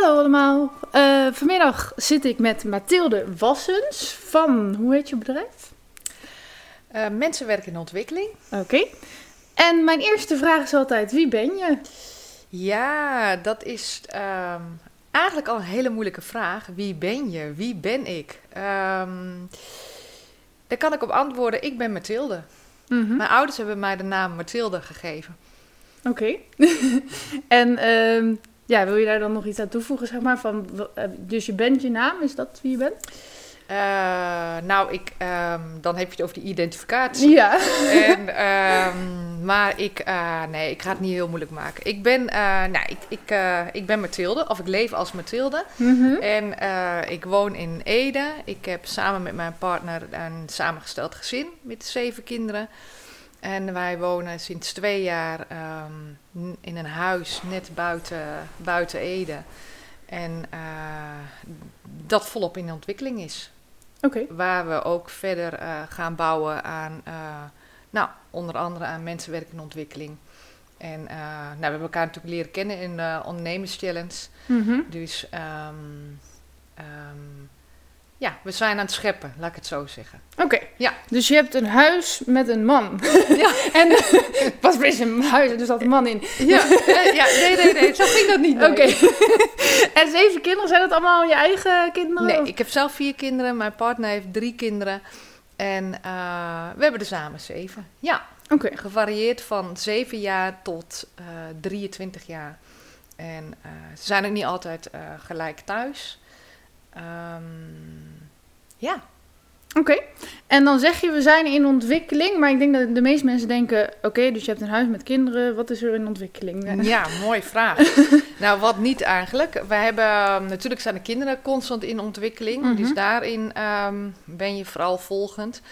Hallo allemaal. Eh, vanmiddag zit ik met Mathilde Wassens van, hoe heet je bedrijf? Uh, mensenwerk in ontwikkeling. Oké. En mijn eerste vraag is altijd, wie ben je? Ja, dat is um, eigenlijk al een hele moeilijke vraag. Wie ben je? Wie ben ik? Um, daar kan ik op antwoorden, ik ben Mathilde. Mm -hmm. Mijn ouders hebben mij de naam Mathilde gegeven. Oké. en um, ja, wil je daar dan nog iets aan toevoegen, zeg maar? Van, dus je bent je naam, is dat wie je bent? Uh, nou, ik, um, dan heb je het over de identificatie. Ja. En, um, maar ik, uh, nee, ik ga het niet heel moeilijk maken. Ik ben, uh, nou, ik, ik, ik ben Mathilde, of ik leef als Mathilde. Mm -hmm. En ik woon in Ede. Ik heb samen met mijn partner een samengesteld gezin met zeven kinderen. En wij wonen sinds twee jaar um, in een huis net buiten, buiten Ede. En uh, dat volop in ontwikkeling is. Okay. Waar we ook verder uh, gaan bouwen aan, uh, nou, onder andere aan mensenwerk en ontwikkeling. En nou, we hebben elkaar natuurlijk leren kennen in de ondernemerschallenge. Mm -hmm. Dus um, um, ja, we zijn aan het scheppen, laat ik het zo zeggen. Oké. Okay. Ja. Dus je hebt een huis met een man. Ja. en was een huis, er zat een man in. Ja, ja nee, nee, nee, zo ging dat niet. Oké. Okay. en zeven kinderen, zijn dat allemaal je eigen kinderen? Nee, of? ik heb zelf vier kinderen, mijn partner heeft drie kinderen. En uh, we hebben er samen zeven. Ja. Oké. Okay. Gevarieerd van zeven jaar tot uh, 23 jaar. En uh, ze zijn ook niet altijd gelijk thuis. Um, ja. Oké. Okay. En dan zeg je, we zijn in ontwikkeling. Maar ik denk dat de meeste mensen denken... Oké, okay, dus je hebt een huis met kinderen. Wat is er in ontwikkeling? Ja, mooie vraag. nou, wat niet eigenlijk. We hebben... Natuurlijk zijn de kinderen constant in ontwikkeling. Mm -hmm. Dus daarin um, ben je vooral volgend.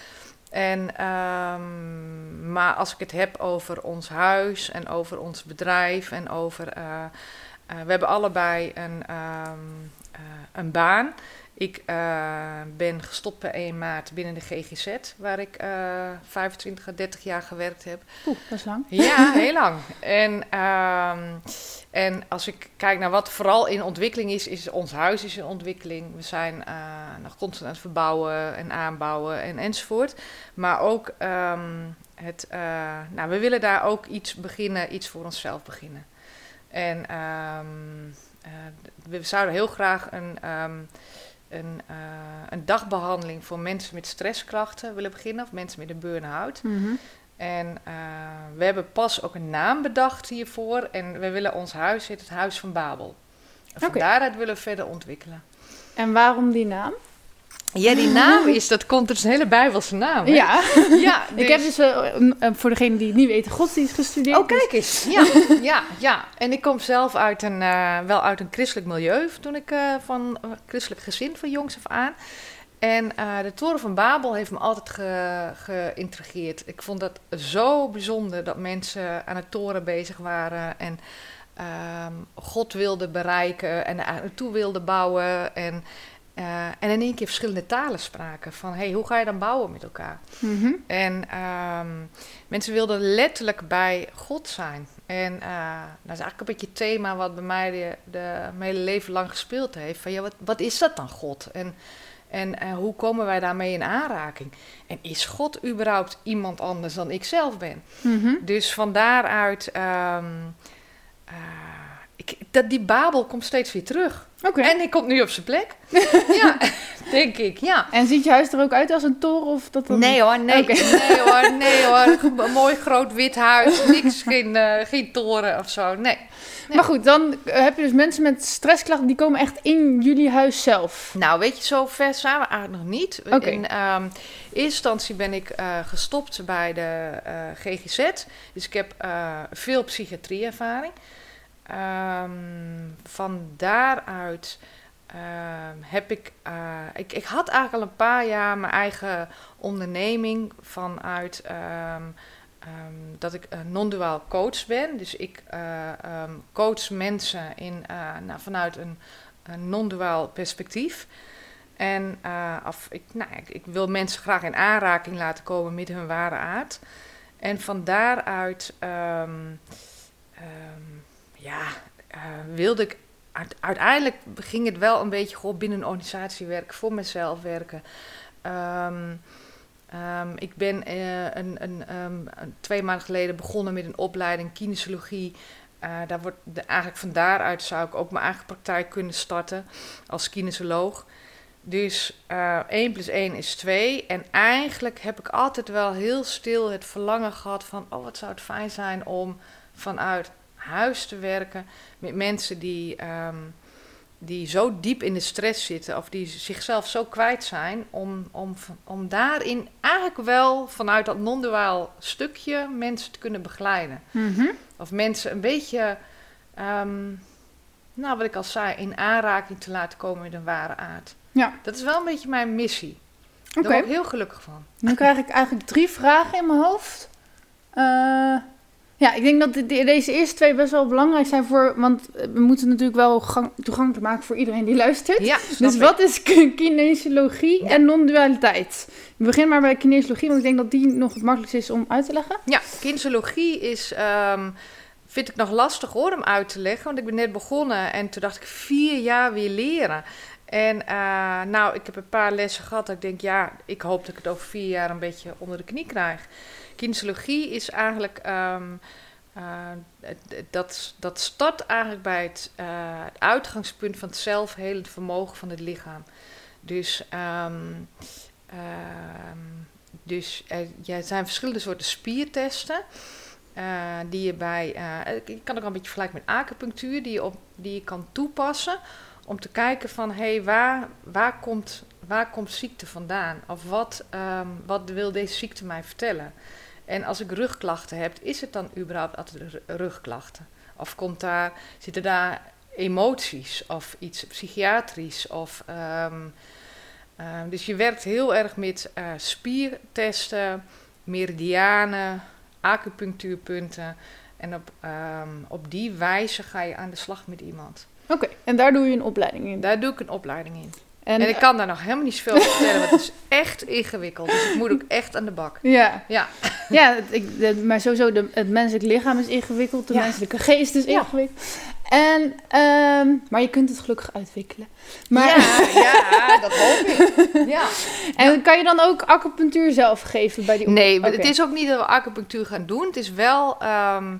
En, um, maar als ik het heb over ons huis... en over ons bedrijf... en over... Uh, uh, we hebben allebei een... Um, uh, een baan. Ik uh, ben gestopt per 1 maart binnen de GGZ, waar ik uh, 25 à 30 jaar gewerkt heb. Oeh, dat is lang. Ja, heel lang. En, um, en als ik kijk naar wat vooral in ontwikkeling is, is ons huis is in ontwikkeling. We zijn uh, nog constant aan het verbouwen en aanbouwen en enzovoort. Maar ook um, het, nou, we willen daar ook iets beginnen, iets voor onszelf beginnen. En um, uh, we zouden heel graag een, um, een, uh, een dagbehandeling voor mensen met stressklachten willen beginnen, of mensen met een burn-out. Mm -hmm. En uh, we hebben pas ook een naam bedacht hiervoor. En we willen ons huis, het Huis van Babel. En van okay. daaruit willen we verder ontwikkelen. En waarom die naam? Ja, die naam is, dat komt, het is een hele bijbelse naam. Hè? Ja, ja dus... ik heb dus, uh, uh, voor degene die het niet weten, godsdienst gestudeerd. Oh, kijk eens. Ja, ja, ja. En ik kom zelf uit een, uh, wel uit een christelijk milieu, toen ik van christelijk gezin van jongs af aan. En de Toren van Babel heeft me altijd ge, geïntrigeerd. Ik vond dat zo bijzonder dat mensen aan de toren bezig waren en um, God wilden bereiken en naartoe wilden bouwen en... Uh, en in één keer verschillende talen spraken. Van hey, hoe ga je dan bouwen met elkaar? Mm -hmm. En um, mensen wilden letterlijk bij God zijn. En uh, dat is eigenlijk een beetje het thema wat bij mij de, de, mijn hele leven lang gespeeld heeft. Van ja, wat, wat is dat dan God? En, en uh, hoe komen wij daarmee in aanraking? En is God überhaupt iemand anders dan ik zelf ben? Mm -hmm. Dus van daaruit. Um, ik, dat, die Babel komt steeds weer terug. Okay. En hij komt nu op zijn plek. ja, denk ik, ja. En ziet je huis er ook uit als een toren? Of dat dan... Nee hoor, nee, okay. nee hoor, nee hoor. Een mooi groot wit huis, niks, geen, uh, geen toren of zo, nee. nee. Maar goed, dan heb je dus mensen met stressklachten, die komen echt in jullie huis zelf. Nou, weet je, zo ver zijn we eigenlijk nog niet. Okay. In um, eerste instantie ben ik uh, gestopt bij de uh, GGZ. Dus ik heb veel psychiatrieervaring. Um, van daaruit ehm, heb ik, eh, ik... Ik had eigenlijk al een paar jaar mijn eigen onderneming vanuit... ehm, dat ik een non-duaal coach ben. Dus ik eh, coach mensen in, eh, nou, vanuit een, een non-duaal perspectief. En af, ik, nou, ik, ik wil mensen graag in aanraking laten komen met hun ware aard. En van daaruit ehm, ja, eh, wilde ik. uite- Uiteindelijk ging het wel een beetje gewoon binnen een organisatie werken, voor mezelf werken. Ehm, ehm, ik ben eh, een, ehm, een- twee maanden geleden begonnen met een opleiding kinesiologie. Eh, daar wordt de, eigenlijk van daaruit zou ik ook mijn eigen praktijk kunnen starten als kinesioloog. Dus eh 1 plus 1 is 2. En eigenlijk heb ik altijd wel heel stil het verlangen gehad van... oh, wat zou het fijn zijn om vanuit huis te werken... met mensen die, ehm, die zo diep in de stress zitten... of die zichzelf zo kwijt zijn... om, om, om daarin eigenlijk wel vanuit dat non-duaal stukje... mensen te kunnen begeleiden. Mhm. Of mensen een beetje... ehm, nou, wat ik al zei, in aanraking te laten komen met een ware aard. Ja, Dat is wel een beetje mijn missie. Daar word ik heel gelukkig van. Nu krijg ik eigenlijk drie vragen in mijn hoofd. Eh, ja, ik denk dat de- de- deze eerste twee best wel belangrijk zijn voor... Want eh, we moeten natuurlijk wel gang- toegankelijk maken voor iedereen die luistert. Ja, Dus ik. wat is ki- kinesiologie Ja. en non-dualiteit? We beginnen maar bij kinesiologie, want ik denk dat die nog het makkelijkst is om uit te leggen. Ja, kinesiologie is, ehm, vind ik nog lastig hoor om uit te leggen. Want ik ben net begonnen en toen dacht ik vier jaar weer leren. En eh, nou, ik heb een paar lessen gehad dat ik denk, ja, ik hoop dat ik het over vier jaar een beetje onder de knie krijg. Kinesiologie is eigenlijk, ehm, eh, dat, dat start eigenlijk bij het, eh, het uitgangspunt van het zelfhelend vermogen van het lichaam. Dus, ehm, ehm, dus er, zijn verschillende soorten spiertesten. eh, die je bij, ik kan ook een beetje vergelijken met acupunctuur, die je, op, die je kan toepassen om te kijken van, hé, hey, waar, waar, komt, waar komt ziekte vandaan? Of wat, wat wil deze ziekte mij vertellen? En als ik rugklachten heb, is het dan überhaupt altijd ru- rugklachten? Of komt daar, zitten daar emoties of iets psychiatrisch? Of, ehm, ehm, dus je werkt heel erg met eh, spiertesten, meridianen, acupunctuurpunten. En op, ehm, op die wijze ga je aan de slag met iemand. Oké, en daar doe je een opleiding in. Daar doe ik een opleiding in. En, En, ik kan daar nog helemaal niet zoveel over vertellen, want het is echt ingewikkeld. Dus ik moet ook echt aan de bak. Ja, Ja, ja het, ik, de- maar sowieso de, het menselijk lichaam is ingewikkeld, de Ja. menselijke geest is Ja. ingewikkeld. En, ehm, maar je kunt het gelukkig uitwikkelen. Maar, ja, ja, dat hoop ik. Ja. En kan je dan ook acupunctuur zelf geven bij die Nee, het is ook niet dat we acupunctuur gaan doen. Het is wel, ehm,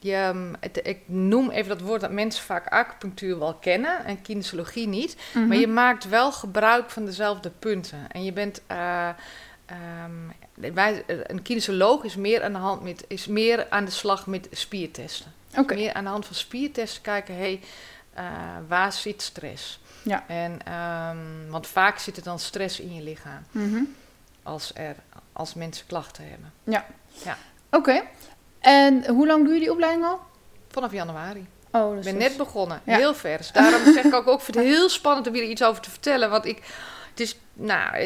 je, het- ik noem even dat woord dat mensen vaak acupunctuur wel kennen en kinesiologie niet. Mhm. Maar je maakt wel gebruik van dezelfde punten. En je bent. eh, ehm, wij, een kinesioloog is meer, aan de hand met, is meer aan de slag met spiertesten. Oké, Meer aan de hand van spiertesten kijken, hey, eh, waar zit stress? Ja. En, ehm, want vaak zit er dan stress in je lichaam Mhm. als, er, als mensen klachten hebben. Oké. En hoe lang doe je die opleiding al? Vanaf januari. Oh, Ik ben net begonnen, Ja. heel vers. Daarom zeg ik ook, ook, ik vind het heel spannend om hier iets over te vertellen. Want ik, het is, nou,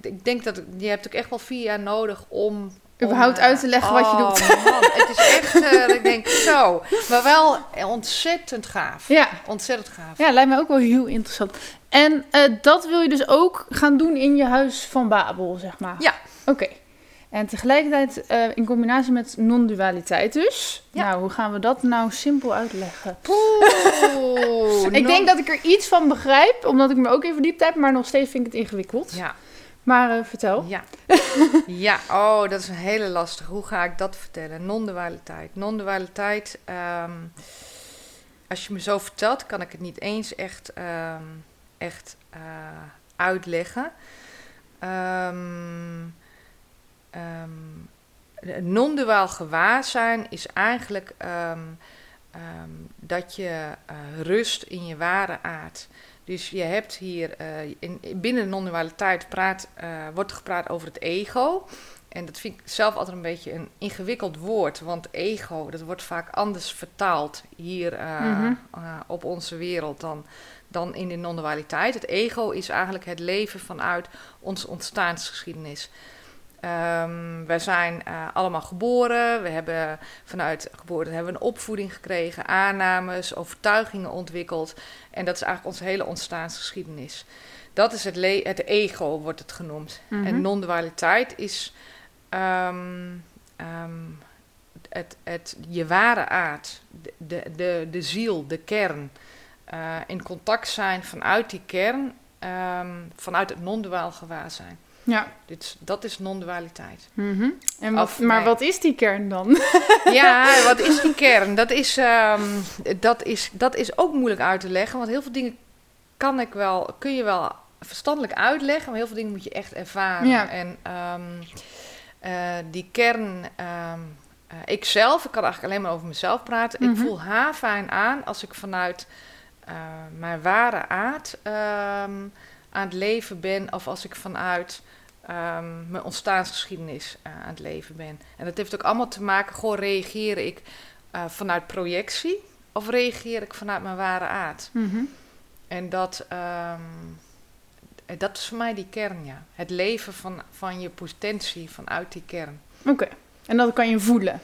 ik denk dat je hebt ook echt wel vier jaar nodig om... Überhaupt om, eh, uit te leggen wat je oh, doet. Man, het is echt, eh, ik denk, zo. Maar wel ontzettend gaaf. Ja. Ontzettend gaaf. ja, lijkt me ook wel heel interessant. En eh, dat wil je dus ook gaan doen in je huis van Babel, zeg maar? Ja. Oké. En tegelijkertijd eh, in combinatie met non-dualiteit dus. Ja. Nou, hoe gaan we dat nou simpel uitleggen? Poeh, Ik non- denk dat ik er iets van begrijp, omdat ik me ook in verdiept heb, maar nog steeds vind ik het ingewikkeld. Ja, Maar eh, vertel. ja. ja, oh, dat is een hele lastige. Hoe ga ik dat vertellen? Non-dualiteit. Non-dualiteit, ehm, als je me zo vertelt, kan ik het niet eens echt, ehm, echt eh, uitleggen. Ehm ehm, een non-duaal gewaarzijn is eigenlijk ehm, ehm, dat je eh, rust in je ware aard. Dus je hebt hier eh, in, binnen de non-dualiteit praat, eh, wordt gepraat over het ego. En dat vind ik zelf altijd een beetje een ingewikkeld woord. Want ego, dat wordt vaak anders vertaald hier Mhm. op onze wereld dan, dan in de non-dualiteit. Het ego is eigenlijk het leven vanuit onze ontstaansgeschiedenis. Um, wij zijn uh, allemaal geboren. We hebben vanuit geboorte hebben we een opvoeding gekregen, aannames, overtuigingen ontwikkeld. En dat is eigenlijk onze hele ontstaansgeschiedenis. Dat is het, het ego, wordt het genoemd. Mhm. En non-dualiteit is um, um, het, het, je ware aard, de, de, de, de ziel, de kern. Uh, in contact zijn vanuit die kern, vanuit het non-duaal gewaarzijn. Ja. Dit, dat is non-dualiteit. Mhm. en wat, Of, maar nee. wat is die kern dan? Ja, wat is die kern? Dat is, ehm, dat, is, dat is ook moeilijk uit te leggen. Want heel veel dingen kan ik wel, kun je wel verstandelijk uitleggen. Maar heel veel dingen moet je echt ervaren. Ja. En ehm, eh, die kern... ehm uh, ik zelf, ik kan eigenlijk alleen maar over mezelf praten. Mhm. Ik voel haar fijn aan als ik vanuit uh, mijn ware aard aan het leven ben. Of als ik vanuit um, mijn ontstaansgeschiedenis uh, aan het leven ben. En dat heeft ook allemaal te maken, gewoon reageer ik uh, vanuit projectie of reageer ik vanuit mijn ware aard. Mm-hmm. En dat, um, dat is voor mij die kern, ja. Het leven van, van je potentie vanuit die kern. Oké, okay. en dat kan je voelen?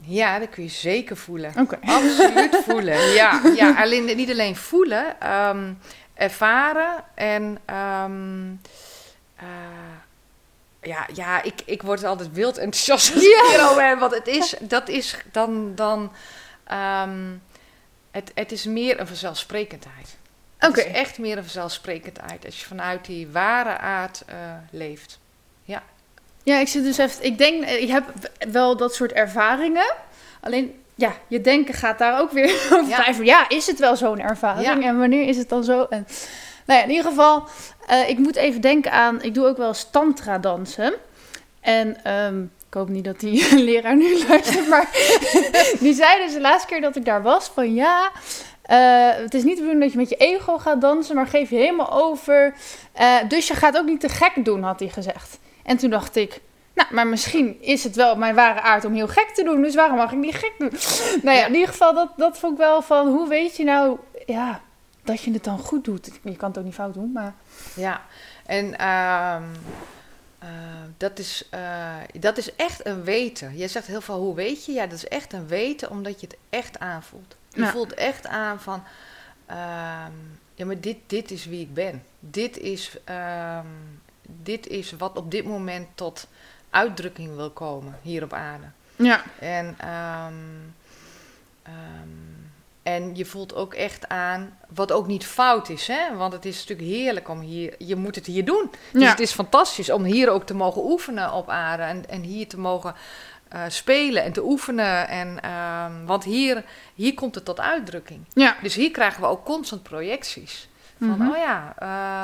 Ja, dat kun je zeker voelen. Oké. Okay. Absoluut voelen, ja. ja. Alleen, niet alleen voelen, um, ervaren en... Um, uh, ja, ja ik, ik word altijd wild enthousiast als ik hierover heb. Want het is, dat is dan... dan um, het, het is meer een vanzelfsprekendheid. Oké. Het is echt meer een vanzelfsprekendheid. Als je vanuit die ware aard uh, leeft. Ja. Ja, ik zit dus even... Ik denk, ik heb wel dat soort ervaringen. Alleen, ja, je denken gaat daar ook weer over Ja. ja. ja, is het wel zo'n ervaring? Ja. En wanneer is het dan zo? En, nou ja, in ieder geval, uh, ik moet even denken aan... Ik doe ook wel eens tantra dansen. En um, ik hoop niet dat die leraar nu luistert, maar die zei dus de laatste keer dat ik daar was van ja, uh, het is niet de bedoeling dat je met je ego gaat dansen, maar geef je helemaal over. Uh, dus je gaat ook niet te gek doen, had hij gezegd. En toen dacht ik, nou, maar misschien is het wel mijn ware aard om heel gek te doen, dus waarom mag ik niet gek doen? nou ja, in ieder geval, dat, dat vond ik wel van, hoe weet je nou, ja, dat je het dan goed doet? Je kan het ook niet fout doen, maar... Ja, en... Um... Uh, dat, is, uh, dat is echt een weten. Jij zegt heel veel, hoe weet je? Ja, dat is echt een weten omdat je het echt aanvoelt. Je Ja. voelt echt aan van, uh, ja, maar dit, dit is wie ik ben. Dit is, dit is wat op dit moment tot uitdrukking wil komen hier op aarde. Ja. En, um, um, en je voelt ook echt aan, wat ook niet fout is, hè? want het is natuurlijk heerlijk om hier, je moet het hier doen. Dus Ja. het is fantastisch om hier ook te mogen oefenen op aarde en, en hier te mogen uh, spelen en te oefenen. En, um, want hier, hier komt het tot uitdrukking. Ja. Dus hier krijgen we ook constant projecties. Van, Mhm. oh ja,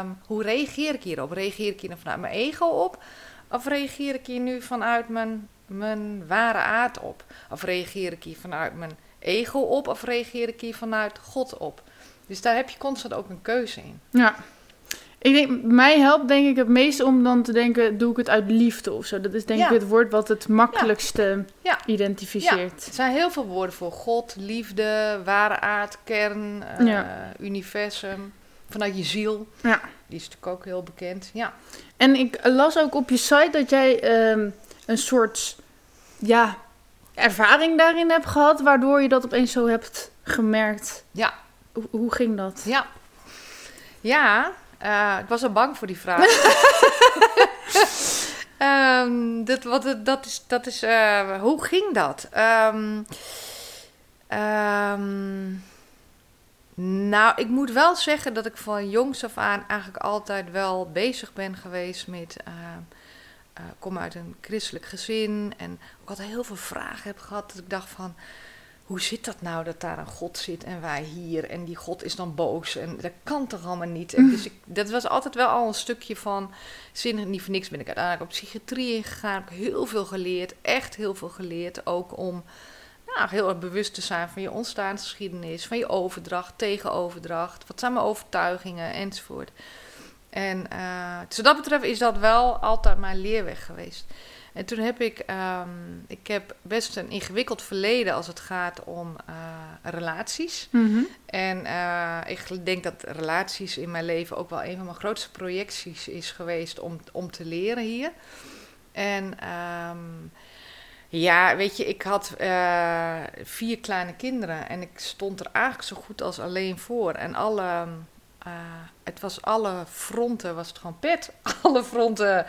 um, hoe reageer ik hierop? Reageer ik hier vanuit mijn ego op? Of reageer ik hier nu vanuit mijn, mijn ware aard op? Of reageer ik hier vanuit mijn ego op? Of reageer ik hier vanuit God op? Dus daar heb je constant ook een keuze in. Ja. Ik denk, mij helpt denk ik het meest om dan te denken, doe ik het uit liefde of zo. Dat is denk Ja. ik het woord wat het makkelijkste Ja. identificeert. Er zijn heel veel woorden voor God, liefde, ware aard, kern, uh, Ja. universum. Vanuit je ziel. Ja. Die is natuurlijk ook heel bekend. Ja. En ik las ook op je site dat jij ehm, een soort ja, ervaring daarin hebt gehad, waardoor je dat opeens zo hebt gemerkt. Ja. Hoe, hoe ging dat? Ja. Ja, uh, ik was al bang voor die vraag. um, dat, wat, dat is, dat is uh, hoe ging dat? Um, um, nou, ik moet wel zeggen dat ik van jongs af aan eigenlijk altijd wel bezig ben geweest met. Uh, uh, kom uit een christelijk gezin en ook altijd heel veel vragen heb gehad. Dat ik dacht van hoe zit dat nou dat daar een God zit en wij hier en die God is dan boos en dat kan toch allemaal niet. En dus ik, dat was altijd wel al een stukje van zin niet voor niks ben ik uiteindelijk op psychiatrie ingegaan, heb ik heel veel geleerd, echt heel veel geleerd, ook om nou, heel erg bewust te zijn van je ontstaansgeschiedenis, van je overdracht, tegenoverdracht, wat zijn mijn overtuigingen enzovoort. En uh, dus wat dat betreft is dat wel altijd mijn leerweg geweest. En toen heb ik, ehm, ik heb best een ingewikkeld verleden als het gaat om eh, relaties. Mhm. En eh, ik denk dat relaties in mijn leven ook wel een van mijn grootste projecties is geweest om, om te leren hier. En ehm, ja, weet je, ik had vier kleine kinderen en ik stond er eigenlijk zo goed als alleen voor. En alle, eh, het was alle fronten, was het gewoon pet. Alle fronten.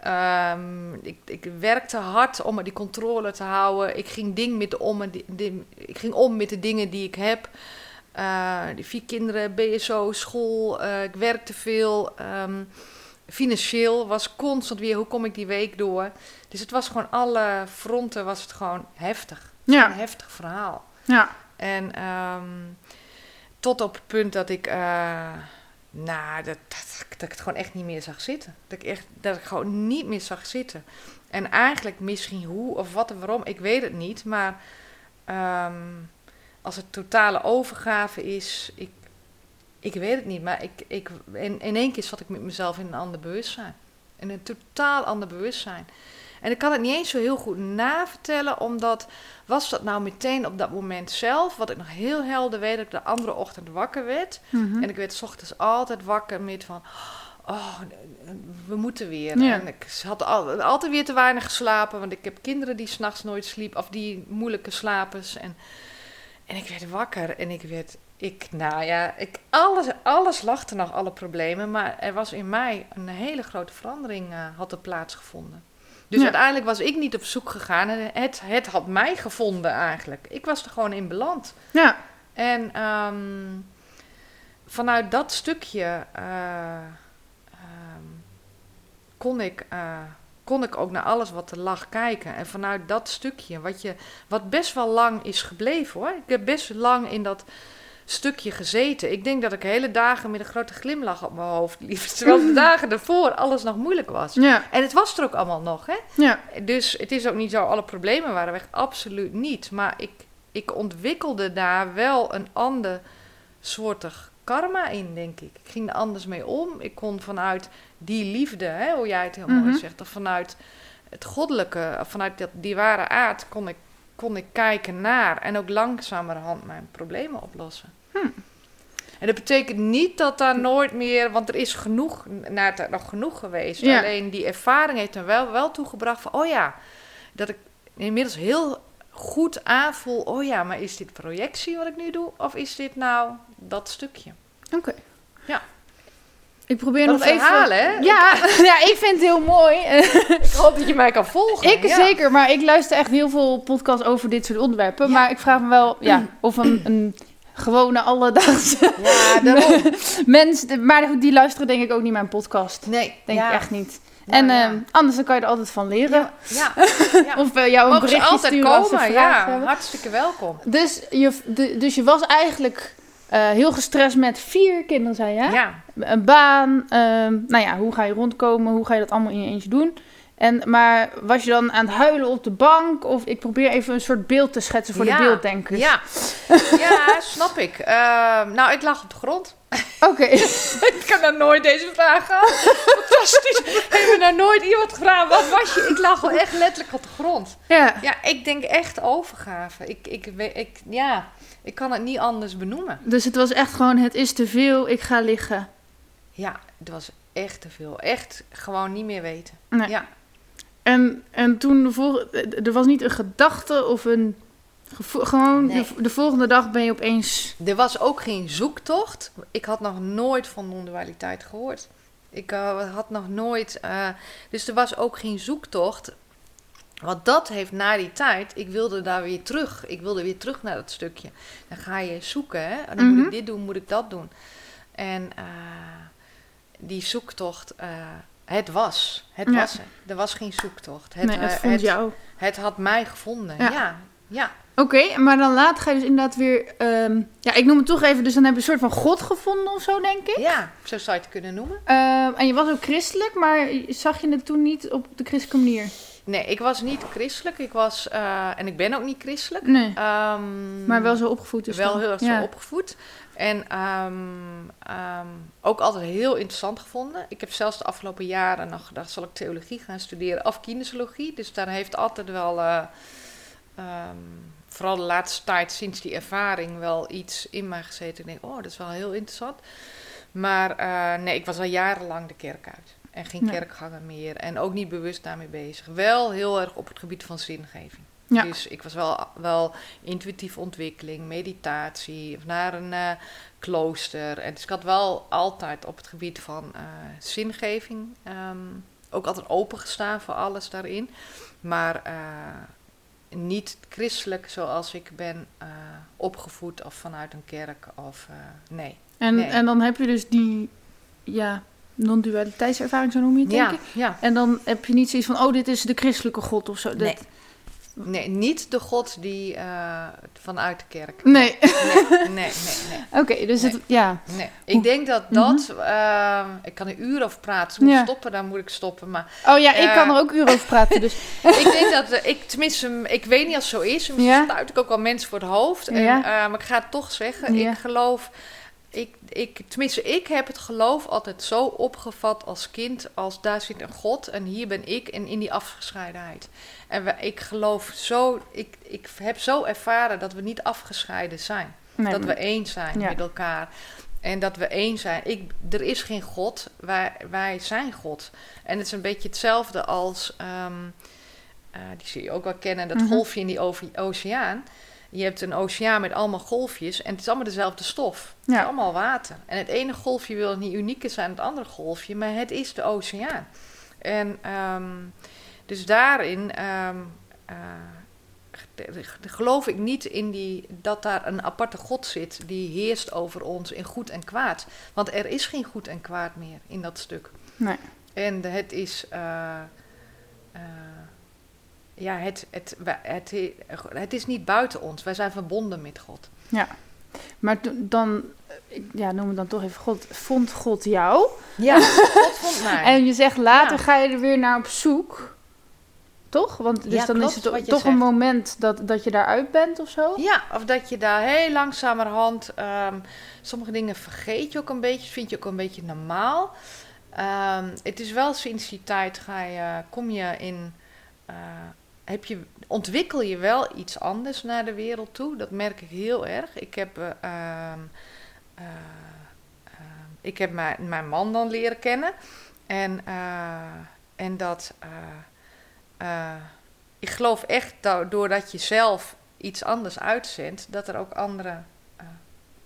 ehm, ik, ik werkte hard om die controle te houden. Ik ging, ding met de om, die, die- ik ging om met de dingen die ik heb. Eh, die vier kinderen, BSO, school, eh, ik werkte veel. ehm, financieel was constant weer, hoe kom ik die week door? Dus het was gewoon alle fronten, was het gewoon heftig. Ja. Een heftig verhaal. Ja. En ehm, tot op het punt dat ik, eh, nou, dat, dat, ik het gewoon echt niet meer zag zitten. Dat ik, echt, dat ik gewoon niet meer zag zitten. En eigenlijk misschien hoe of wat en waarom, ik weet het niet. Maar ehm, als het totale overgave is, ik, ik weet het niet. Maar ik, ik, in, in één keer zat ik met mezelf in een ander bewustzijn. In een totaal ander bewustzijn. En ik kan het niet eens zo heel goed navertellen, omdat was dat nou meteen op dat moment zelf, wat ik nog heel helder weet, dat ik de andere ochtend wakker werd. Mhm. En ik werd 's ochtends altijd wakker met van, oh, we moeten weer. Ja. En ik had al- altijd weer te weinig geslapen, want ik heb kinderen die s'nachts nooit sliepen, of die moeilijke slapers. En, en ik werd wakker en ik werd, ik, nou ja, ik, alles, alles lag er nog, alle problemen, maar er was in mij een hele grote verandering, eh, had er plaatsgevonden. Dus Ja. uiteindelijk was ik niet op zoek gegaan. en Het, het had mij gevonden eigenlijk. Ik was er gewoon in beland. Ja. En ehm, vanuit dat stukje eh, ehm, kon, ik, eh, kon ik ook naar alles wat er lag kijken. En vanuit dat stukje, wat, je, wat best wel lang is gebleven hoor. Ik heb best lang in dat stukje gezeten. Ik denk dat ik hele dagen met een grote glimlach op mijn hoofd liep. Terwijl de dagen ervoor alles nog moeilijk was. Ja. En het was er ook allemaal nog, hè? Ja. Dus het is ook niet zo, alle problemen waren weg. Absoluut niet. Maar ik, ik ontwikkelde daar wel een ander soortig karma in, denk ik. Ik ging er anders mee om. Ik kon vanuit die liefde, hè, hoe jij het heel mooi Mhm. zegt, of vanuit het goddelijke, vanuit dat, die ware aard, kon ik, kon ik kijken naar en ook langzamerhand mijn problemen oplossen. Hm. En dat betekent niet dat daar nooit meer, want er is genoeg, naar het nog genoeg geweest. Ja. Alleen die ervaring heeft er wel, wel toegebracht van, oh ja, dat ik inmiddels heel goed aanvoel, oh ja, maar is dit projectie wat ik nu doe? Of is dit nou dat stukje? Oké. Ja. Ik probeer Dat nog even... hè? Ja, ja, ik vind het heel mooi. Ik hoop dat je mij kan volgen. ik ja. zeker, maar ik luister echt heel veel podcasts over dit soort onderwerpen. Ja. Maar ik vraag me wel ja, of een, een gewone alledaagse Ja, daarom. mens... Maar die luisteren denk ik ook niet mijn podcast. Nee, Denk ik echt niet. En ehm, anders dan kan je er altijd van leren. Ja, ja. Of uh, jou een berichtje altijd sturen komen, ja. Hartstikke welkom. Dus je, de, dus je was eigenlijk eh, heel gestrest met vier kinderen, zei je? hè? Ja. Een baan. ehm, nou ja, hoe ga je rondkomen? Hoe ga je dat allemaal in je eentje doen? En, maar was je dan aan het huilen op de bank? Of ik probeer even een soort beeld te schetsen voor Ja, de beelddenkers. Ja, ja snap ik. Ehm, nou, ik lag op de grond. Oké. ik heb nou nooit deze vraag gehad. Fantastisch. Hebben nou nooit iemand gevraagd, wat was je? Ik lag wel echt letterlijk op de grond. ja. Ja, ik denk echt overgave. Ik, ik, ik, ja, ik kan het niet anders benoemen. Dus het was echt gewoon, het is te veel, ik ga liggen. Ja, het was echt te veel. Echt gewoon niet meer weten. Nee. Ja. En, en toen, vol- er was niet een gedachte of een. Gewoon, Nee. de, de volgende dag ben je opeens... Er was ook geen zoektocht. Ik had nog nooit van non-dualiteit gehoord. Ik eh, had nog nooit. eh, dus er was ook geen zoektocht. Want dat heeft na die tijd. Ik wilde daar weer terug. Ik wilde weer terug naar dat stukje. Dan ga je zoeken. Hè? En dan moet Mhm. ik dit doen, moet ik dat doen. En eh, die zoektocht. Het was. Het Ja. was er. Was geen zoektocht. Het, nee, het eh, vond het, jou. het had mij gevonden. Ja. Ja. ja. Oké, maar dan later ga je dus inderdaad weer... ehm, ja, ik noem het toch even, dus dan heb je een soort van God gevonden of zo, denk ik. Ja, zo zou je het kunnen noemen. Ehm, en je was ook christelijk, maar zag je het toen niet op de christelijke manier? Nee, ik was niet christelijk. Ik was, eh, en ik ben ook niet christelijk. Nee. Ehm, Maar wel zo opgevoed dus wel dan. heel erg ja. zo opgevoed. En ehm, ehm, ook altijd heel interessant gevonden. Ik heb zelfs de afgelopen jaren nog gedacht, zal ik theologie gaan studeren of kinesiologie. Dus daar heeft altijd wel, eh, ehm, vooral de laatste tijd sinds die ervaring, wel iets in mij gezeten. Ik denk, oh, dat is wel heel interessant. Maar eh, nee, ik was al jarenlang de kerk uit. En geen Ja. kerkganger meer. En ook niet bewust daarmee bezig. Wel heel erg op het gebied van zingeving. Ja. Dus ik was wel, wel intuïtieve ontwikkeling, meditatie, of naar een eh, klooster. En dus ik had wel altijd op het gebied van eh, zingeving ehm, ook altijd opengestaan voor alles daarin. Maar eh, niet christelijk zoals ik ben opgevoed of vanuit een kerk. Of, nee. En, Nee. en dan heb je dus die ja, non-dualiteitservaring, zo noem je het, denk Ja, ik. ja. En dan heb je niet zoiets van, oh, dit is de christelijke God of zo. Dat- Nee. Nee, niet de God die eh, vanuit de kerk. Nee. Nee, nee, nee. nee. Oké, dus Nee. het, ja. Nee, ik denk dat dat, ehm, ik kan er uren over praten. Ik moet Ja. stoppen, dan moet ik stoppen. Maar Oh ja, ik Eh, kan er ook uren over praten, dus. ik denk dat, eh, ik tenminste, ik weet niet als het zo is. Misschien Ja. stuit ik ook wel mensen voor het hoofd. En, Ja. maar ik ga het toch zeggen. Ik geloof, ik, ik, tenminste, ik heb het geloof altijd zo opgevat als kind. Als daar zit een God en hier ben ik en in die afgescheidenheid. En we, ik geloof zo, ik, ik heb zo ervaren dat we niet afgescheiden zijn. Nee, dat we één zijn Ja. met elkaar. En dat we één zijn. Ik, er is geen God, wij, wij zijn God. En het is een beetje hetzelfde als, ehm, eh, die zul je ook wel kennen, dat Mhm. golfje in die oceaan. Je hebt een oceaan met allemaal golfjes en het is allemaal dezelfde stof. Het Ja. is allemaal water. En het ene golfje wil niet unieker zijn dan het andere golfje, maar het is de oceaan. En ehm, dus daarin ehm, eh, geloof ik niet in die, dat daar een aparte God zit die heerst over ons in goed en kwaad. Want er is geen goed en kwaad meer in dat stuk. Nee. En het is. eh, eh, ja, het, het, het, het is niet buiten ons. Wij zijn verbonden met God. Ja. Maar dan, ja, noem het dan toch even God. Vond God jou? Ja, God vond mij. En je zegt later Ja. ga je er weer naar op zoek. Toch? Want dus Ja, dan klopt is het toch een moment dat, dat je daaruit bent of zo? Ja, of dat je daar heel langzamerhand. ehm sommige dingen vergeet je ook een beetje, vind je ook een beetje normaal. Ehm, het is wel sinds die tijd ga je, kom je in. eh, heb je, ontwikkel je wel iets anders naar de wereld toe. Dat merk ik heel erg. Ik heb, eh, ehm, eh, ik heb mijn, mijn man dan leren kennen. En, eh, en dat. ik geloof echt dat doordat je zelf iets anders uitzendt, dat er ook andere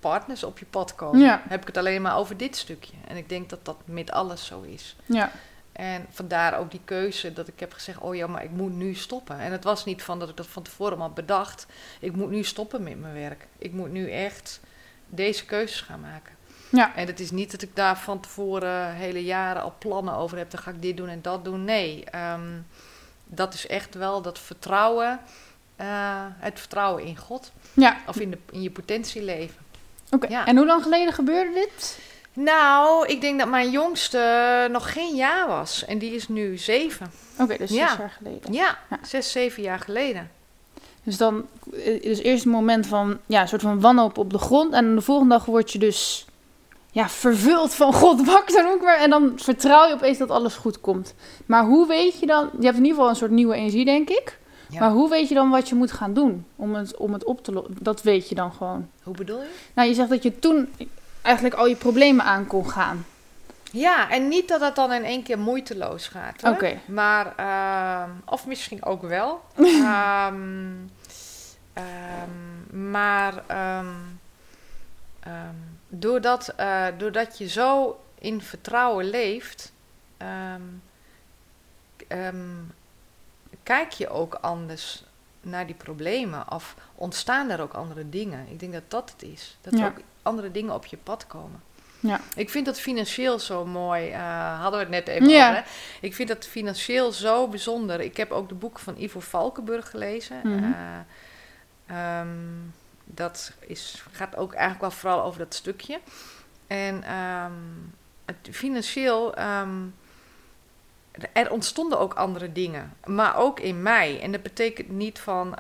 partners op je pad komen. Ja. Heb ik het alleen maar over dit stukje. En ik denk dat dat met alles zo is. Ja. En vandaar ook die keuze dat ik heb gezegd: oh ja, maar ik moet nu stoppen. En het was niet van dat ik dat van tevoren had bedacht. Ik moet nu stoppen met mijn werk. Ik moet nu echt deze keuzes gaan maken. Ja. En het is niet dat ik daar van tevoren hele jaren al plannen over heb. Dan ga ik dit doen en dat doen. Nee, ehm, dat is echt wel dat vertrouwen. eh, het vertrouwen in God. Ja. Of in, de, in je potentieleven. Oké. Ja. En hoe lang geleden gebeurde dit? Nou, ik denk dat mijn jongste nog geen jaar was. En die is nu zeven. Oké, dus Ja. zes jaar geleden. Ja, Ja. zes, zeven jaar geleden. Dus dan eh, is eerst een moment van, ja, een soort van wanhoop op de grond. En de volgende dag word je dus, ja, vervuld van God wakker ook weer. En dan vertrouw je opeens dat alles goed komt. Maar hoe weet je dan, je hebt in ieder geval een soort nieuwe energie, denk ik. Ja. Maar hoe weet je dan wat je moet gaan doen om het, om het op te lossen? Dat weet je dan gewoon. Hoe bedoel je? Nou, je zegt dat je toen eigenlijk al je problemen aan kon gaan. Ja, en niet dat het dan in één keer moeiteloos gaat. Oké. Maar, ehm, of misschien ook wel. Ehm, ehm, maar doordat, eh, doordat je zo in vertrouwen leeft, kijk je ook anders naar die problemen. Of ontstaan er ook andere dingen. Ik denk dat dat het is. Dat Ja. ook andere dingen op je pad komen. Ja. Ik vind dat financieel zo mooi. eh, hadden we het net even Ja. over. Hè? Ik vind dat financieel zo bijzonder. Ik heb ook de boeken van Ivo Valkenburg gelezen. Mhm. Eh, ehm, dat is, gaat ook eigenlijk wel vooral over dat stukje. En ehm, het, financieel ehm, er ontstonden ook andere dingen, maar ook in mij. En dat betekent niet van,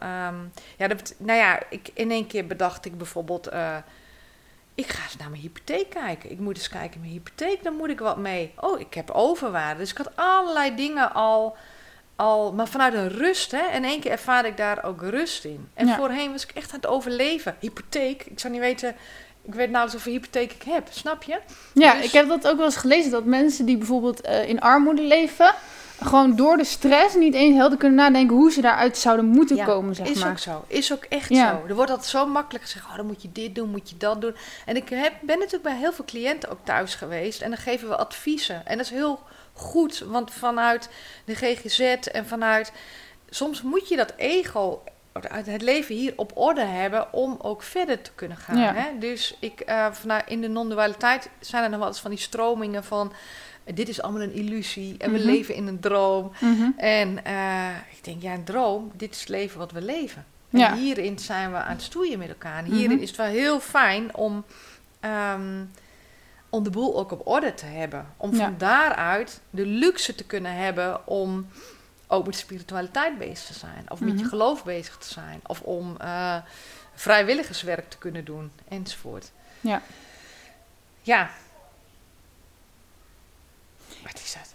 ja, dat, nou ja, ik, in één keer bedacht ik bijvoorbeeld, uh, ik ga eens naar mijn hypotheek kijken. Ik moet eens kijken, mijn hypotheek, dan moet ik wat mee. Oh, ik heb overwaarde. Dus ik had allerlei dingen al, al maar vanuit een rust. Hè? En in één keer ervaarde ik daar ook rust in. En voorheen was ik echt aan het overleven. Hypotheek, ik zou niet weten ik weet nauwelijks hoeveel hypotheek ik heb, snap je? Ja, dus- ik heb dat ook wel eens gelezen, dat mensen die bijvoorbeeld uh, in armoede leven, gewoon door de stress niet eens helder kunnen nadenken hoe ze daaruit zouden moeten komen, zeg is maar. ook zo. Is ook echt zo. Er wordt altijd zo makkelijk gezegd, oh, dan moet je dit doen, moet je dat doen. En ik heb, ben natuurlijk bij heel veel cliënten ook thuis geweest en dan geven we adviezen. En dat is heel goed, want vanuit de GGZ en vanuit... Soms moet je dat ego het leven hier op orde hebben om ook verder te kunnen gaan. Hè? Dus ik, uh, vanuit in de non-dualiteit zijn er nog wel eens van die stromingen van dit is allemaal een illusie en we mhm. leven in een droom. Mhm. En uh, ik denk, ja, een droom, dit is het leven wat we leven. En hierin zijn we aan het stoeien met elkaar. En hierin mhm. is het wel heel fijn om, um, om de boel ook op orde te hebben. Om van daaruit de luxe te kunnen hebben om ook met spiritualiteit bezig te zijn. Of met je geloof bezig te zijn. Of om uh, vrijwilligerswerk te kunnen doen. Enzovoort. Ja. Ja. Wat is dat?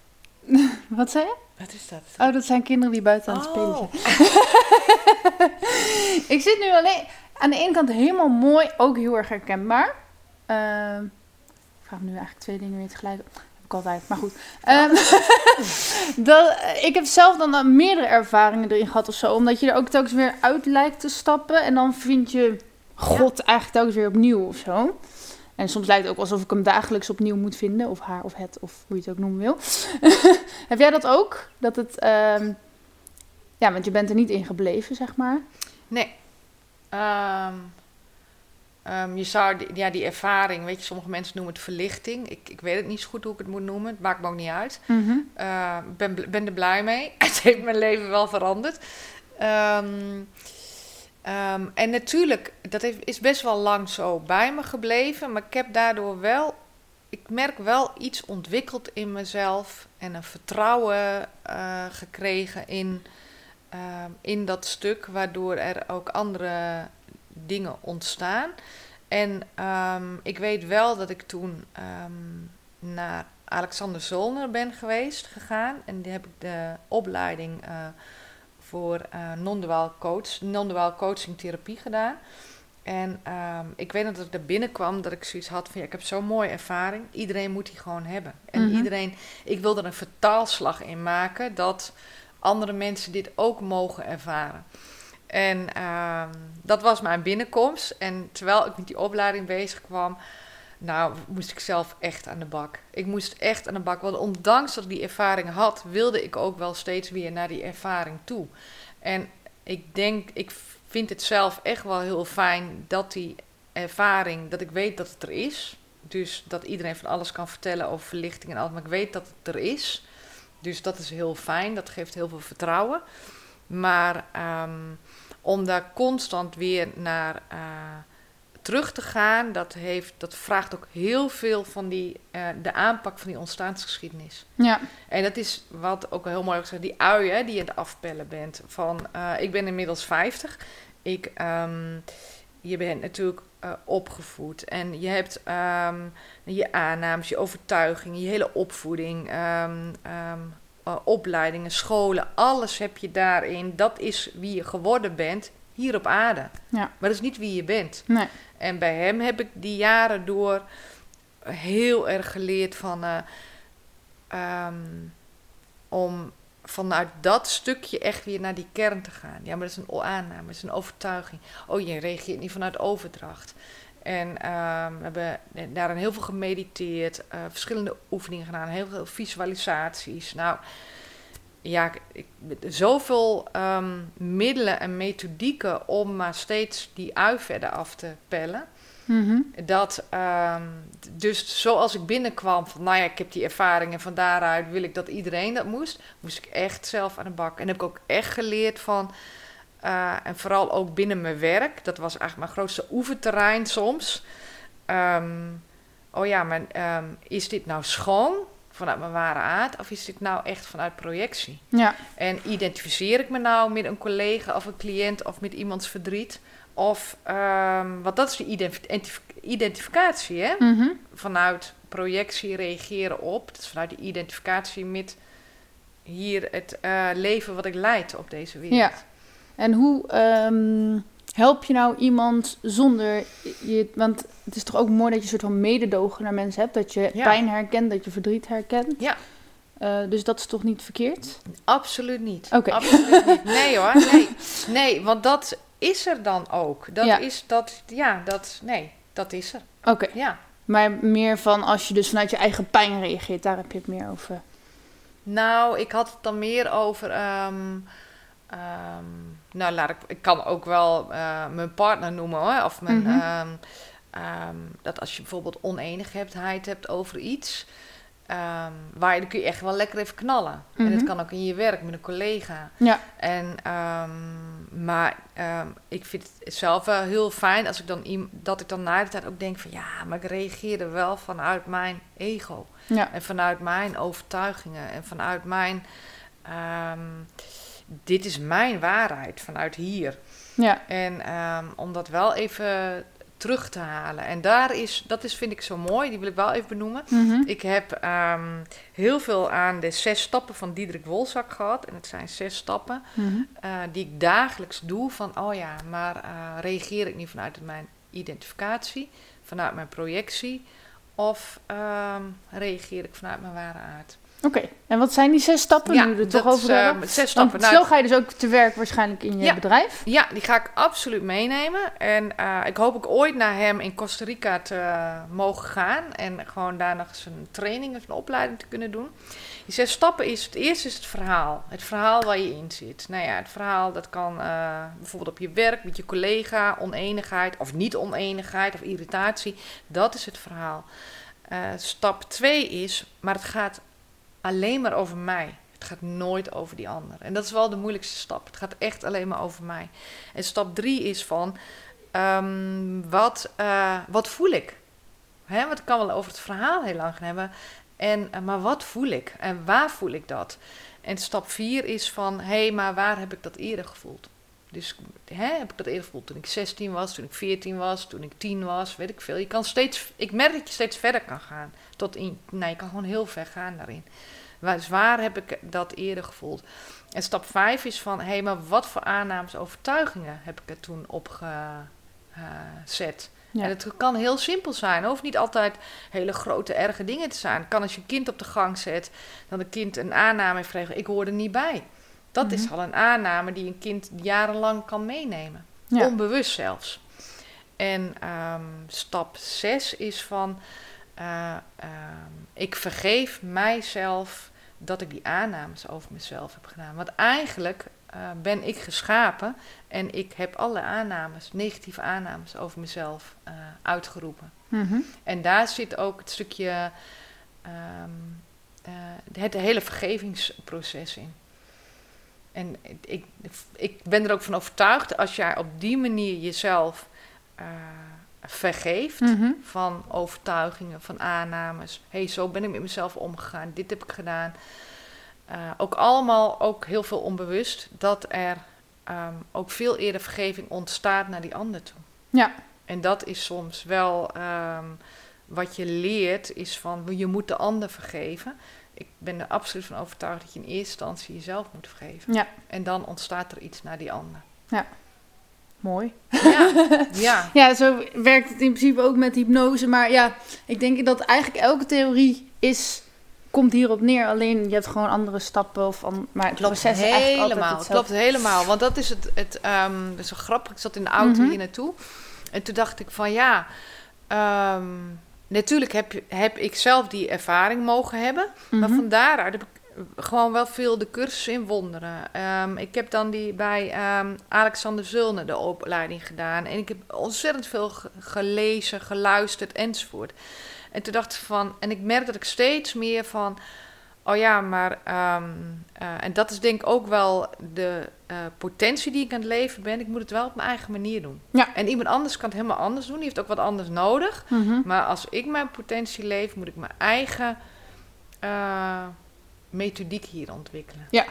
Wat zei je? Wat is dat? Oh, dat zijn kinderen die buiten aan het spelen oh. zijn. ik zit nu alleen... Aan de ene kant helemaal mooi, ook heel erg herkenbaar. Uh, ik vraag me nu eigenlijk twee dingen weer tegelijk altijd, maar goed. Um, dat, ik heb zelf dan meerdere ervaringen erin gehad of zo. Omdat je er ook telkens weer uit lijkt te stappen. En dan vind je God eigenlijk telkens weer opnieuw of zo. En soms lijkt het ook alsof ik hem dagelijks opnieuw moet vinden. Of haar of het, of hoe je het ook noemen wil. heb jij dat ook? Dat het... Um, ja, want je bent er niet in gebleven, zeg maar. Nee. Um, Um, je zou, die, ja, die ervaring, weet je, sommige mensen noemen het verlichting. Ik, ik weet het niet zo goed hoe ik het moet noemen. Het maakt me ook niet uit. Ik mm -hmm. uh, ben, ben er blij mee. het heeft mijn leven wel veranderd. Um, um, en natuurlijk, dat heeft, is best wel lang zo bij me gebleven. Maar ik heb daardoor wel, ik merk wel iets ontwikkeld in mezelf. En een vertrouwen uh, gekregen in, in dat stuk. Waardoor er ook andere dingen ontstaan. En um, ik weet wel dat ik toen naar Alexander Zolner ben geweest gegaan. En die heb ik de opleiding uh, voor uh, non-duaal coach, non coaching therapie gedaan. En um, ik weet dat ik daar binnenkwam, dat ik zoiets had van ja, ik heb zo'n mooie ervaring. Iedereen moet die gewoon hebben. En mhm. iedereen, ik wil er een vertaalslag in maken dat andere mensen dit ook mogen ervaren. En uh, dat was mijn binnenkomst. En terwijl ik met die opleiding bezig kwam, nou, moest ik zelf echt aan de bak. Ik moest echt aan de bak. Want ondanks dat ik die ervaring had, wilde ik ook wel steeds weer naar die ervaring toe. En ik denk, ik vind het zelf echt wel heel fijn dat die ervaring, dat ik weet dat het er is. Dus dat iedereen van alles kan vertellen over verlichting en alles. Maar ik weet dat het er is. Dus dat is heel fijn. Dat geeft heel veel vertrouwen. Maar um, om daar constant weer naar uh, terug te gaan, dat, heeft, dat vraagt ook heel veel van die, uh, de aanpak van die ontstaansgeschiedenis. Ja. En dat is wat ook heel mooi gezegd, die uien die je aan het afpellen bent. Van, uh, ik ben inmiddels 50. Ik, um, je bent natuurlijk uh, opgevoed en je hebt um, je aannames, je overtuigingen, je hele opvoeding, um, uh, opleidingen, scholen, alles heb je daarin. Dat is wie je geworden bent hier op aarde. Ja. Maar dat is niet wie je bent. Nee. En bij hem heb ik die jaren door heel erg geleerd van. Uh, um, om vanuit dat stukje echt weer naar die kern te gaan. Ja, maar dat is een aanname, dat is een overtuiging. Oh, je reageert niet vanuit overdracht. En um, we hebben daarin heel veel gemediteerd, uh, verschillende oefeningen gedaan, heel veel visualisaties. Nou, ja, ik, zoveel um, middelen en methodieken om maar steeds die ui verder af te pellen. Mm-hmm. Dat, um, dus zoals ik binnenkwam van, nou ja, ik heb die ervaring en van daaruit wil ik dat iedereen dat moest, moest ik echt zelf aan de bak. En heb ik ook echt geleerd van, uh, en vooral ook binnen mijn werk, dat was eigenlijk mijn grootste oefenterrein soms. Um, oh ja, maar um, is dit nou schoon? Vanuit mijn ware aard of is dit nou echt vanuit projectie? Ja. En identificeer ik me nou met een collega of een cliënt of met iemands verdriet? Of, um, want dat is de identif identificatie, hè? Mhm. Vanuit projectie reageren op. Dat is vanuit de identificatie met hier het eh, leven wat ik leid op deze wereld. Ja. En hoe ehm, help je nou iemand zonder je... Want het is toch ook mooi dat je een soort van mededogen naar mensen hebt. Dat je Ja. pijn herkent, dat je verdriet herkent. Ja. Eh, dus dat is toch niet verkeerd? Absoluut niet. Oké. Absoluut niet. Nee hoor, nee. Nee, want dat is er dan ook. Dat Ja. is dat, ja, dat, nee, dat is er. Oké. Ja. Maar meer van als je dus vanuit je eigen pijn reageert, daar heb je het meer over. Nou, ik had het dan meer over. ehm, nou, laat ik. Ik kan ook wel eh, mijn partner noemen hoor. Of mijn. Mhm. ehm, ehm, dat als je bijvoorbeeld oneenigheid hebt over iets. ehm, waar je, dan kun je echt wel lekker even knallen. En Mhm. dat kan ook in je werk met een collega. Ja. En, maar ik vind het zelf wel heel fijn als ik dan dat ik dan na de tijd ook denk van ja, maar ik reageerde wel vanuit mijn ego. Ja. En vanuit mijn overtuigingen en vanuit mijn. Dit is mijn waarheid vanuit hier. Ja. En ehm, om dat wel even terug te halen. En daar is, dat is, vind ik zo mooi, die wil ik wel even benoemen. Mhm. Ik heb ehm, heel veel aan de zes stappen van Diederik Wolzak gehad. En het zijn zes stappen Mhm. eh, die ik dagelijks doe. Van, oh ja, maar eh, reageer ik niet vanuit mijn identificatie, vanuit mijn projectie... of ehm, reageer ik vanuit mijn ware aard? Oké. En wat zijn die zes stappen nu toch over hebben? zes stappen. Want Nou, zo ga je dus ook te werk waarschijnlijk in je Ja. bedrijf. Ja, die ga ik absoluut meenemen. En eh, ik hoop ook ooit naar hem in Costa Rica te eh, mogen gaan. En gewoon daar nog eens een training of een opleiding te kunnen doen. Die zes stappen is, het eerste is het verhaal. Het verhaal waar je in zit. Nou ja, het verhaal dat kan eh, bijvoorbeeld op je werk, met je collega, oneenigheid of niet oneenigheid of irritatie. Dat is het verhaal. Stap twee is, maar het gaat alleen maar over mij. Het gaat nooit over die ander. En dat is wel de moeilijkste stap. Het gaat echt alleen maar over mij. En stap drie is van, ehm, wat, eh, wat voel ik? Hè, want ik kan wel over het verhaal heel lang gaan hebben. En, eh, maar wat voel ik? En waar voel ik dat? En stap vier is van, hé, hey, maar waar heb ik dat eerder gevoeld? Dus hè, heb ik dat eerder gevoeld toen ik 16 was, toen ik 14 was, toen ik 10 was, weet ik veel. Je kan steeds, ik merk dat je steeds verder kan gaan. Tot in, nee, je kan gewoon heel ver gaan daarin. Waar, dus waar heb ik dat eerder gevoeld? En stap 5 is van, hé, hey, maar wat voor aannames, overtuigingen heb ik er toen opgezet? Ja. En het kan heel simpel zijn. Het hoeft niet altijd hele grote, erge dingen te zijn. Het kan als je een kind op de gang zet, dat een kind een aanname heeft gekregen, ik hoor er niet bij. Dat is Mhm. al een aanname die een kind jarenlang kan meenemen. Ja. Onbewust zelfs. En ehm, stap 6 is van, eh, ehm, ik vergeef mijzelf dat ik die aannames over mezelf heb gedaan. Want eigenlijk eh, ben ik geschapen en ik heb alle aannames, negatieve aannames over mezelf eh, uitgeroepen. Mhm. En daar zit ook het stukje, eh, het hele vergevingsproces in. En ik, ik ben er ook van overtuigd, als jij op die manier jezelf eh, vergeeft Mhm. van overtuigingen, van aannames. Hé, hey, zo ben ik met mezelf omgegaan, dit heb ik gedaan. Eh, ook allemaal, ook heel veel onbewust, dat er ehm, ook veel eerder vergeving ontstaat naar die ander toe. Ja. En dat is soms wel ehm, wat je leert, is van je moet de ander vergeven. Ik ben er absoluut van overtuigd dat je in eerste instantie jezelf moet vergeven. Ja. En dan ontstaat er iets naar die ander. Mooi. Ja, ja. Ja, zo werkt het in principe ook met hypnose. Maar ja, ik denk dat eigenlijk elke theorie is, komt hierop neer. Alleen je hebt gewoon andere stappen. Of an, maar het Klopt proces helemaal. hetzelfde. Klopt helemaal. Want dat is het. het ehm, dat is zo grappig. Ik zat in de auto Mhm. hier naartoe. En toen dacht ik van ja. ehm, natuurlijk heb, heb ik zelf die ervaring mogen hebben. Maar Mhm. van daaruit heb ik gewoon wel veel de cursus in wonderen. Ehm, ik heb dan die bij ehm, Alexander Zulne de opleiding gedaan. En ik heb ontzettend veel ge- gelezen, geluisterd enzovoort. En toen dacht ik van, en ik merk dat ik steeds meer van, oh ja, maar, ehm, eh, en dat is denk ik ook wel de eh, potentie die ik aan het leven ben. Ik moet het wel op mijn eigen manier doen. Ja. En iemand anders kan het helemaal anders doen. Die heeft ook wat anders nodig. Mhm. Maar als ik mijn potentie leef, moet ik mijn eigen eh, methodiek hier ontwikkelen. Ja.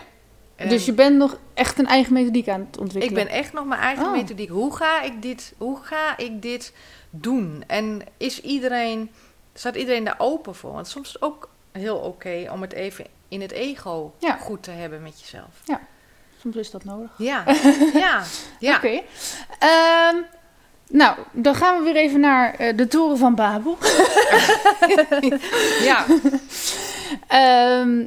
En dus je bent nog echt een eigen methodiek aan het ik ontwikkelen? ben echt nog mijn eigen Oh. methodiek. Hoe ga ik dit, hoe ga ik dit doen? En is iedereen, staat iedereen daar open voor? Want soms is het ook heel oké om het even in het ego Ja. goed te hebben met jezelf. Soms is dat nodig. Ja, ja, ja. Oké. Ehm, nou, dan gaan we weer even naar eh, de Toren van Babel. ja. Ehm,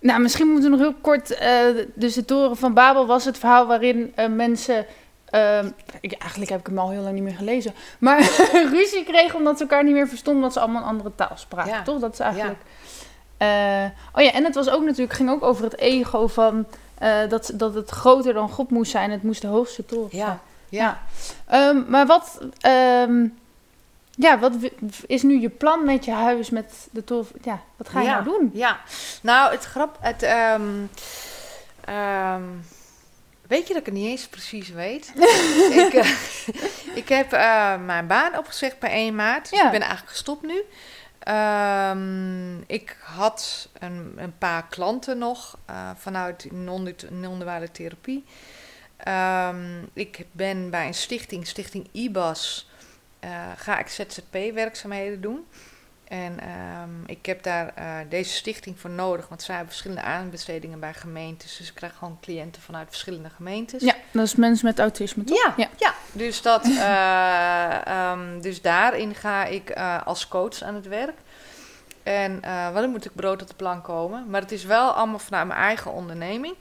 nou, misschien moeten we nog heel kort. eh, dus de Toren van Babel was het verhaal waarin eh, mensen. Ehm, ik, eigenlijk heb ik hem al heel lang niet meer gelezen. Maar ruzie kregen omdat ze elkaar niet meer verstonden. Omdat ze allemaal een andere taal spraken. Ja. Toch? Dat is eigenlijk. Eh, oh ja, en het was ook natuurlijk, ging ook over het ego van. eh, dat, dat het groter dan God moest zijn. Het moest de hoogste toren zijn. Ja, ja. Ehm, maar wat, ehm, ja, wat is nu je plan met je huis, met de toren? Ja, wat ga je Ja. nou doen? Ja, nou, het grap, het, ehm, weet je dat ik het niet eens precies weet? ik, eh, ik heb eh, mijn baan opgezegd per 1 maart, dus Ja. ik ben eigenlijk gestopt nu. Ehm, ik had een, een paar klanten nog eh, vanuit non- non-duale therapie. Ehm, ik ben bij een stichting, Stichting IBAS, ga ik ZZP-werkzaamheden doen. En ehm, ik heb daar eh, deze stichting voor nodig, want zij hebben verschillende aanbestedingen bij gemeentes. Dus ik krijg gewoon cliënten vanuit verschillende gemeentes. Ja, dat is mensen met autisme, toch? Ja, Ja. ja. dus, dat, eh, ehm, dus daarin ga ik eh, als coach aan het werk. En wel dan moet ik brood op de plank komen. Maar het is wel allemaal vanuit mijn eigen onderneming.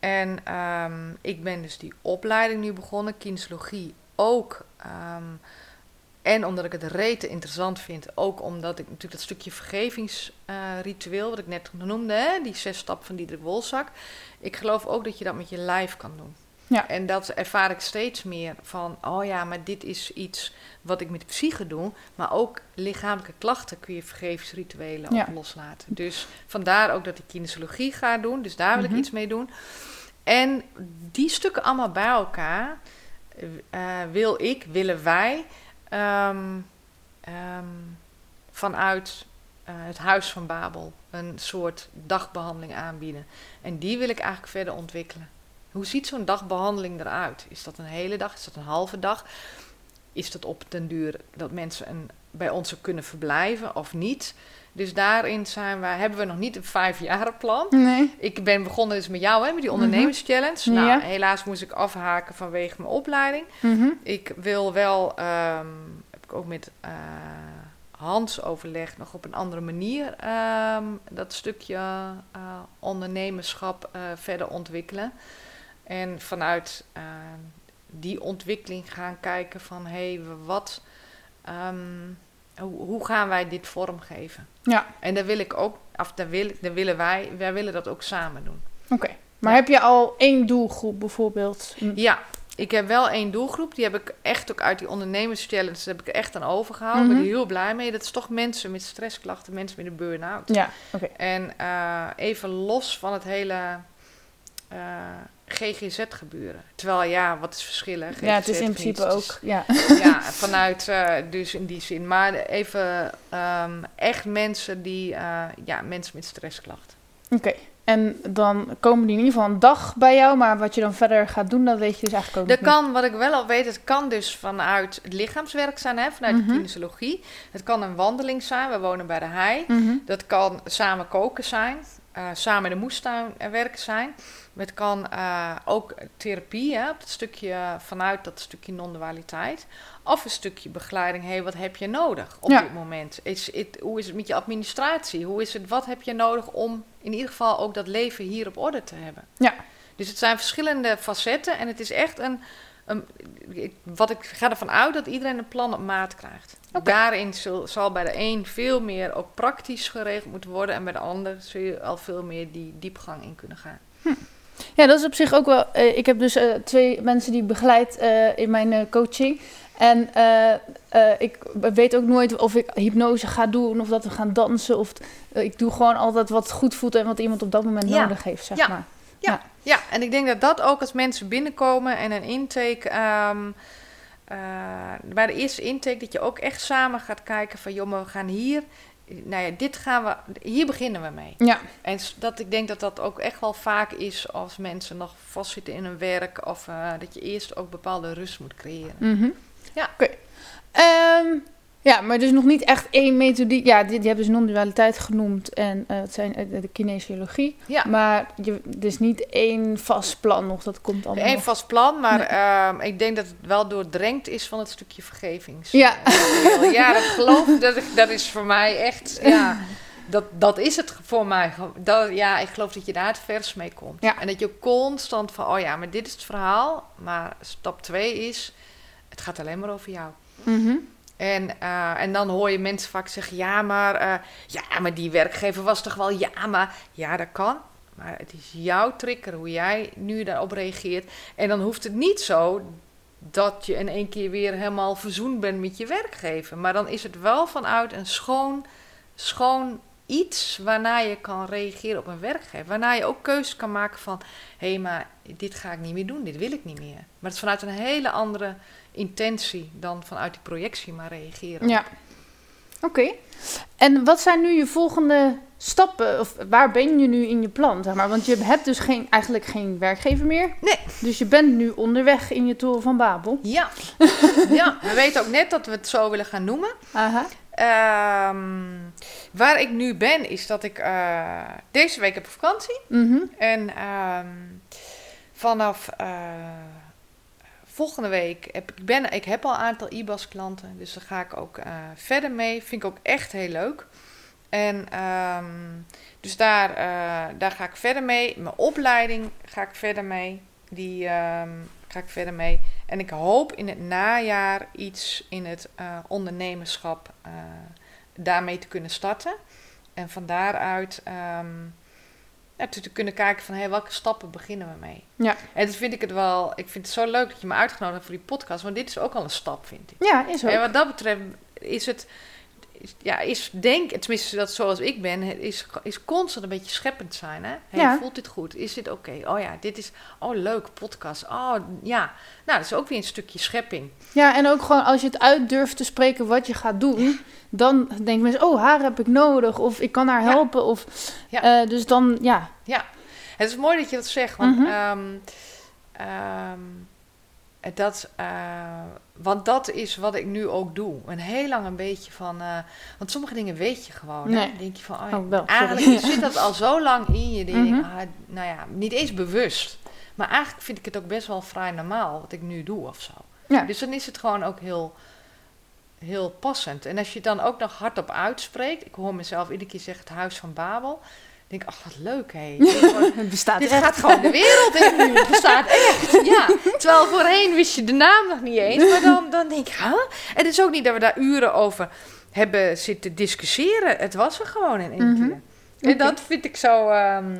En ehm, ik ben dus die opleiding nu begonnen, kinesiologie ook. En omdat ik het rete interessant vind, ook omdat ik natuurlijk dat stukje vergevingsritueel, wat ik net noemde, hè, die zes stappen van Diederik Wolzak. Ik geloof ook dat je dat met je lijf kan doen. Ja. En dat ervaar ik steeds meer van, oh ja, maar dit is iets wat ik met de psyche doe. Maar ook lichamelijke klachten kun je vergevingsrituelen Ja. op loslaten. Dus vandaar ook dat ik kinesiologie ga doen. Dus daar wil Mhm. ik iets mee doen. En die stukken allemaal bij elkaar eh, wil ik, willen wij, ehm, ehm, vanuit eh, het Huis van Babel een soort dagbehandeling aanbieden. En die wil ik eigenlijk verder ontwikkelen. Hoe ziet zo'n dagbehandeling eruit? Is dat een hele dag? Is dat een halve dag? Is dat op den duur dat mensen bij ons kunnen verblijven of niet? Dus daarin zijn wij, hebben we nog niet een vijfjarenplan. Nee. Ik ben begonnen dus met jou, hè, met die ondernemerschallenge. Nou, Ja. helaas moest ik afhaken vanwege mijn opleiding. Mhm. Ik wil wel, ehm, heb ik ook met eh, Hans overlegd, nog op een andere manier ehm, dat stukje eh, ondernemerschap eh, verder ontwikkelen. En vanuit die ontwikkeling gaan kijken van hé, hey, wat, ehm, hoe, gaan wij dit vormgeven? Ja, En daar wil ik ook, of daar, wil, daar willen wij, wij willen dat ook samen doen. oké. Maar Ja. heb je al één doelgroep bijvoorbeeld? Hm. Ja, ik heb wel één doelgroep. Die heb ik echt ook uit die ondernemerschallenge daar heb ik echt aan overgehouden. Mhm. Ben ik heel blij mee. Dat is toch mensen met stressklachten, mensen met een burn-out. Ja, oké. En eh, even los van het hele eh, GGZ-gebeuren. Terwijl ja, wat is verschillen? Ja, het is GGZ, in principe ook. Ja. ja, vanuit dus dus in die zin. Maar even ehm, echt mensen die, eh, ja, mensen met stressklachten. Oké. En dan komen die in ieder geval een dag bij jou, maar wat je dan verder gaat doen, dat weet je dus eigenlijk ook Dat kan, wat ik wel al weet, het kan dus vanuit het lichaamswerk zijn, hè, vanuit Mhm. de kinesiologie. Het kan een wandeling zijn, we wonen bij de hei. Mhm. Dat kan samen koken zijn, eh, samen in de moestuin eh, werken zijn. Het kan eh, ook therapie, hè, op het stukje, vanuit dat stukje non-dualiteit. Of een stukje begeleiding, hey, wat heb je nodig op Ja. dit moment? Is hoe is het met je administratie? Hoe is het, wat heb je nodig om in ieder geval ook dat leven hier op orde te hebben? Ja. Dus het zijn verschillende facetten en het is echt een, een ik, wat ik ga ervan uit dat iedereen een plan op maat krijgt. Daarin zal, zal bij de een veel meer ook praktisch geregeld moeten worden en bij de ander zul je al veel meer die diepgang in kunnen gaan. Ja, dat is op zich ook wel. eh, ik heb dus eh, twee mensen die ik begeleid eh, in mijn coaching. En ik weet ook nooit of ik hypnose ga doen of dat we gaan dansen. Of ik doe gewoon altijd wat goed voelt en wat iemand op dat moment Ja. nodig heeft, zeg Ja. maar. Ja, en ik denk dat dat ook als mensen binnenkomen en een intake. eh, bij de eerste intake dat je ook echt samen gaat kijken van joh, maar we gaan hier nou ja, dit gaan we, hier beginnen we mee. Ja. En dat ik denk dat dat ook echt wel vaak is als mensen nog vastzitten in hun werk. Of eh, dat je eerst ook bepaalde rust moet creëren. Mhm. Ja. Oké. Ehm, ja, maar dus nog niet echt één methodiek. Ja, je hebt dus non-dualiteit genoemd en eh, het zijn eh, de kinesiologie. Ja. Maar je, er is niet één vast plan nog, dat komt allemaal Eén vast plan, maar Nee. ehm, ik denk dat het wel doordrenkt is van het stukje vergevings. Ja. Eh, Ja, dat geloof dat, ik- dat is voor mij echt. Ja, dat, dat is het voor mij. Dat, ja, ik geloof dat je daar het vers mee komt. Ja. En dat je constant van, oh ja, maar dit is het verhaal. Maar stap twee is, het gaat alleen maar over jou. Mhm. En, eh, en dan hoor je mensen vaak zeggen: ja maar, eh, ja, maar die werkgever was toch wel ja, maar ja, dat kan. Maar het is jouw trigger, hoe jij nu daarop reageert. En dan hoeft het niet zo dat je in één keer weer helemaal verzoend bent met je werkgever. Maar dan is het wel vanuit een schoon, schoon iets waarna je kan reageren op een werkgever. Waarna je ook keuzes kan maken van: hé, hey, maar dit ga ik niet meer doen, dit wil ik niet meer. Maar het is vanuit een hele andere intentie dan vanuit die projectie maar reageren. Ja. Oké. En wat zijn nu je volgende stappen? Of waar ben je nu in je plan? Zeg maar? Want je hebt dus geen, eigenlijk geen werkgever meer. Nee. Dus je bent nu onderweg in je toren van Babel. Ja. ja, we weten ook net dat we het zo willen gaan noemen. Aha. Ehm, waar ik nu ben, is dat ik eh, deze week heb vakantie. Mhm. En ehm, vanaf eh, volgende week heb ik, ben, ik heb al een aantal IBAS klanten. Dus daar ga ik ook eh, verder mee. Vind ik ook echt heel leuk. En ehm, dus daar, eh, daar ga ik verder mee. Mijn opleiding ga ik verder mee. Die ehm, ga ik verder mee. En ik hoop in het najaar iets in het eh, ondernemerschap daarmee te kunnen starten. En van daaruit ehm, ja, te, te kunnen kijken van hey, welke stappen beginnen we mee. Ja. En dat vind ik het wel. Ik vind het zo leuk dat je me uitgenodigd hebt voor die podcast. Want dit is ook al een stap, vind ik. Ja, is ook. En wat dat betreft is het. Is, ja, is denk, tenminste dat zoals ik ben, het is, is constant een beetje scheppend zijn. Hè? Hey, Ja. Voelt dit goed? Is dit oké? Oh ja, dit is, oh leuk, podcast. Oh ja, nou dat is ook weer een stukje schepping. Ja, en ook gewoon als je het uit durft te spreken wat je gaat doen, dan denken mensen, oh, haar heb ik nodig, of ik kan haar Ja. helpen, of Ja. eh, dus dan, ja. Het is mooi dat je dat zegt, want, Mhm. ehm, ehm, dat, eh, want dat is wat ik nu ook doe. Een heel lang een beetje van, eh, want sommige dingen weet je gewoon. hè. Dan denk je van, oh, ja, Oh, wel, sorry. eigenlijk zit dat al zo lang in je. Dat je denkt, Mhm. ah, nou ja, niet eens bewust. Maar eigenlijk vind ik het ook best wel vrij normaal wat ik nu doe of zo. Ja. Dus dan is het gewoon ook heel, heel passend. En als je het dan ook nog hardop uitspreekt. Ik hoor mezelf iedere keer zeggen het huis van Babel. Denk ik, ach wat leuk hé. Het bestaat dit echt. gaat gewoon de wereld in nu. Het bestaat echt. Ja. Terwijl voorheen wist je de naam nog niet eens. Maar dan, dan denk ik, huh? En het is ook niet dat we daar uren over hebben zitten discussiëren. Het was er gewoon in één Mhm. keer. En dat vind ik zo... ehm,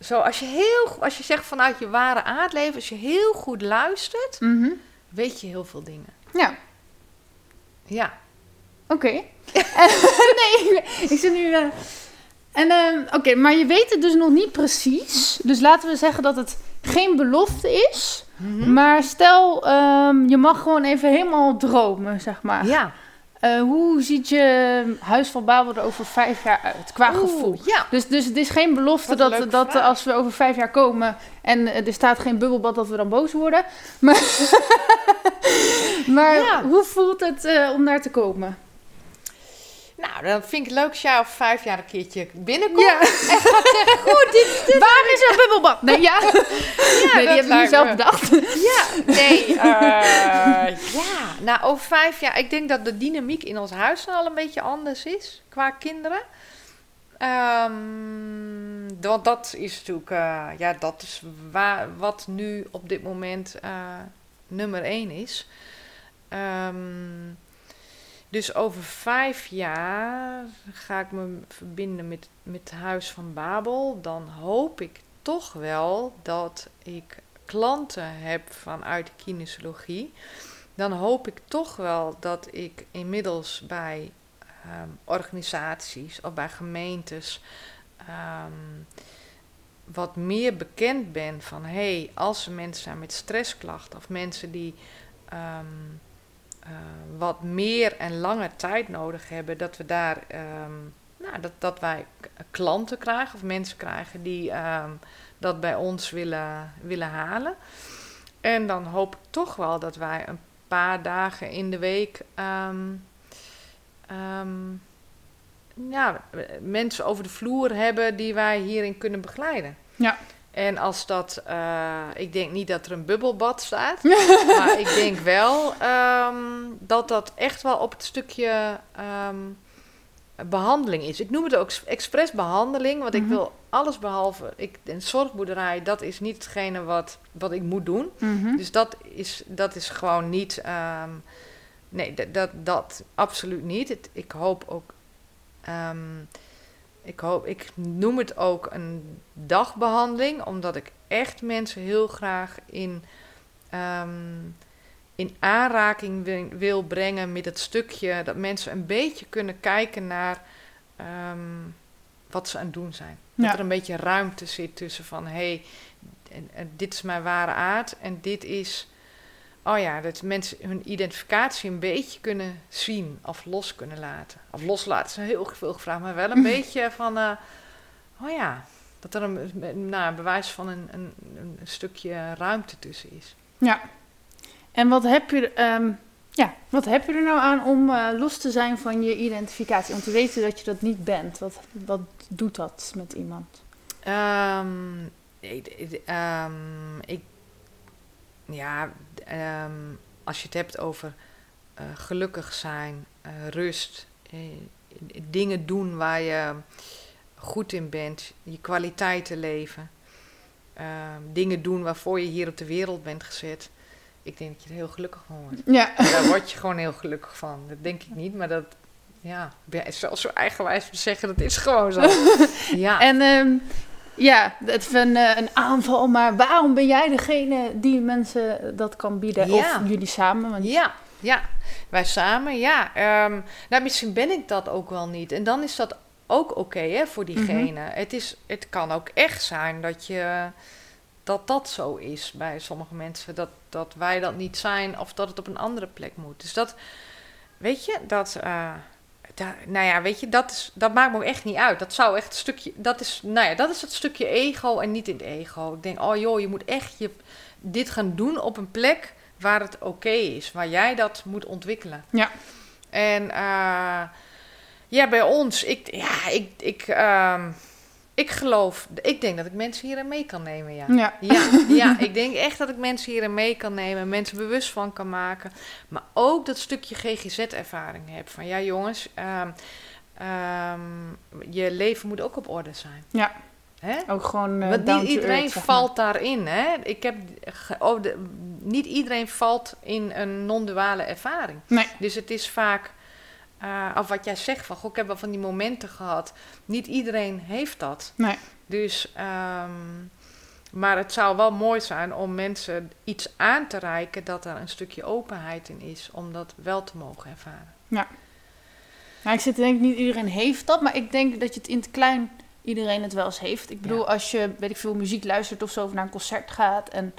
zo als, je heel, als je zegt vanuit je ware aardleven, als je heel goed luistert, Mhm. weet je heel veel dingen. Ja, Ja. oké. nee, ik zit nu... eh, en, ehm, oké, maar je weet het dus nog niet precies. Dus laten we zeggen dat het geen belofte is. Mhm. Maar stel, ehm, je mag gewoon even helemaal dromen, zeg maar. Ja. Eh, hoe ziet je Huis van Babel er over vijf jaar uit, qua gevoel? Ja. Dus, dus het is geen belofte dat, dat vraag. als we over vijf jaar komen en er staat geen bubbelbad dat we dan boos worden. Maar, maar Ja. hoe voelt het eh, om daar te komen? Nou, dan vind ik het leuk als jij over vijf jaar een keertje binnenkomt. Ja. Goed, dit, Waar is een bubbelbad? Nee, ja. nee, die dat heb nu zelf bedacht. Ja, nee. eh, ja, nou over vijf jaar. Ik denk dat de dynamiek in ons huis al een beetje anders is qua kinderen. Ehm, want dat is natuurlijk, eh, ja, dat is waar, wat nu op dit moment eh, nummer één is. Ehm, dus over vijf jaar ga ik me verbinden met, met het Huis van Babel. Dan hoop ik toch wel dat ik klanten heb vanuit de kinesiologie. Dan hoop ik toch wel dat ik inmiddels bij ehm, organisaties of bij gemeentes ehm, wat meer bekend ben van hé, hey, als er mensen zijn met stressklachten of mensen die ehm, eh, wat meer en langer tijd nodig hebben, dat we daar, ehm, nou, dat, dat wij klanten krijgen of mensen krijgen die ehm, dat bij ons willen, willen halen. En dan hoop ik toch wel dat wij een paar dagen in de week ehm, ja, mensen over de vloer hebben die wij hierin kunnen begeleiden. Ja. En als dat, eh, ik denk niet dat er een bubbelbad staat, maar ik denk wel ehm, dat dat echt wel op het stukje ehm, behandeling is. Ik noem het ook expres behandeling, want ik Mhm. wil alles behalve. Ik, een zorgboerderij, dat is niet hetgene wat, wat ik moet doen. Mhm. Dus dat is, dat is gewoon niet. ehm, nee, dat, dat, dat absoluut niet. Het, ik hoop ook. Ik, hoop, ik noem het ook een dagbehandeling, omdat ik echt mensen heel graag in, ehm, in aanraking wil, wil brengen met het stukje dat mensen een beetje kunnen kijken naar ehm, wat ze aan het doen zijn. Dat er een beetje ruimte zit tussen van hé, hey, dit is mijn ware aard en dit is. Oh ja, dat mensen hun identificatie een beetje kunnen zien of los kunnen laten. Of loslaten is heel veel gevraagd, maar wel een beetje van. eh, oh ja, dat er een, nou, een bewijs van een, een, een stukje ruimte tussen is. Ja. En wat heb je, ehm, ja, wat heb je er nou aan om eh, los te zijn van je identificatie? Om te weten dat je dat niet bent. Wat, wat doet dat met iemand? Ehm, ik, ik- ehm, ik- ja, ehm, als je het hebt over eh, gelukkig zijn, eh, rust, eh, dingen doen waar je goed in bent, je kwaliteiten leven, ehm, dingen doen waarvoor je hier op de wereld bent gezet. Ik denk dat je er heel gelukkig van wordt. Ja. Daar word je gewoon heel gelukkig van. Dat denk ik niet, maar dat, ja, ik ben zelfs zo eigenwijs om te zeggen, dat is gewoon zo. Ja. En ehm, ja, het is een, eh, een aanval, maar waarom ben jij degene die mensen dat kan bieden? Ja. Of jullie samen? Want Ja, ja, wij samen, ja. Ehm, nou, misschien ben ik dat ook wel niet. En dan is dat ook oké hè, voor diegene. het, is, het kan ook echt zijn dat, je, dat dat zo is bij sommige mensen. Dat, dat wij dat niet zijn of dat het op een andere plek moet. Dus dat, weet je, dat... eh, da- nou ja, weet je, dat, is, dat maakt me ook echt niet uit. Dat zou echt een stukje, dat is, nou ja, dat is het stukje ego en niet in het ego. Ik denk, oh joh, je moet echt je, dit gaan doen op een plek waar het oké is, waar jij dat moet ontwikkelen. Ja. En eh, ja, bij ons, ik, ja, ik, ik, ehm, ik geloof, ik denk dat ik mensen hierin mee kan nemen, ja. ja. Ja, ja, ik denk echt dat ik mensen hierin mee kan nemen, mensen bewust van kan maken. Maar ook dat stukje GGZ-ervaring heb. Van ja, jongens, ehm, ehm, je leven moet ook op orde zijn. Ja. Hè? ook gewoon. eh, Want niet iedereen earth, zeg maar. valt daarin. Hè? Ik heb, oh, de, niet iedereen valt in een non-duale ervaring. Nee. Dus het is vaak, eh, of wat jij zegt van, goh, ik heb wel van die momenten gehad. Niet iedereen heeft dat. Nee. Dus, ehm, maar het zou wel mooi zijn om mensen iets aan te reiken dat er een stukje openheid in is om dat wel te mogen ervaren. Nou, ik zit te denken, niet iedereen heeft dat, maar ik denk dat je het in het klein iedereen het wel eens heeft. Ik bedoel, Ja. als je, weet ik veel, muziek luistert of zo, of naar een concert gaat en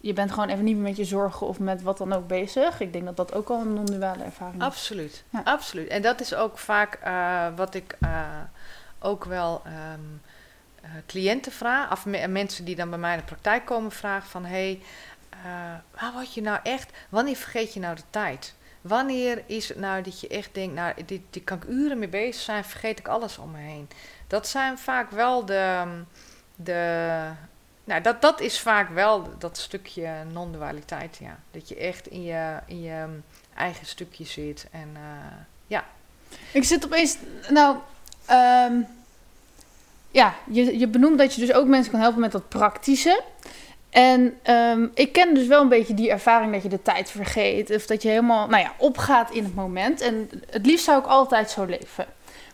je bent gewoon even niet meer met je zorgen of met wat dan ook bezig. Ik denk dat dat ook al een non-duale ervaring is. Absoluut, Ja. absoluut. En dat is ook vaak eh, wat ik eh, ook wel ehm, eh, cliënten vraag, of me- mensen die dan bij mij in de praktijk komen vragen van, hé, hey, waar word je nou echt, wanneer vergeet je nou de tijd? Wanneer is het nou dat je echt denkt, nou, dit, dit kan ik uren mee bezig zijn, vergeet ik alles om me heen. Dat zijn vaak wel de, de nou, dat, dat is vaak wel dat stukje non-dualiteit, ja. Dat je echt in je, in je eigen stukje zit en eh, Ik zit opeens, nou, ehm, ja, je, je benoemt dat je dus ook mensen kan helpen met dat praktische. En ehm, ik ken dus wel een beetje die ervaring dat je de tijd vergeet. Of dat je helemaal, nou ja, opgaat in het moment. En het liefst zou ik altijd zo leven.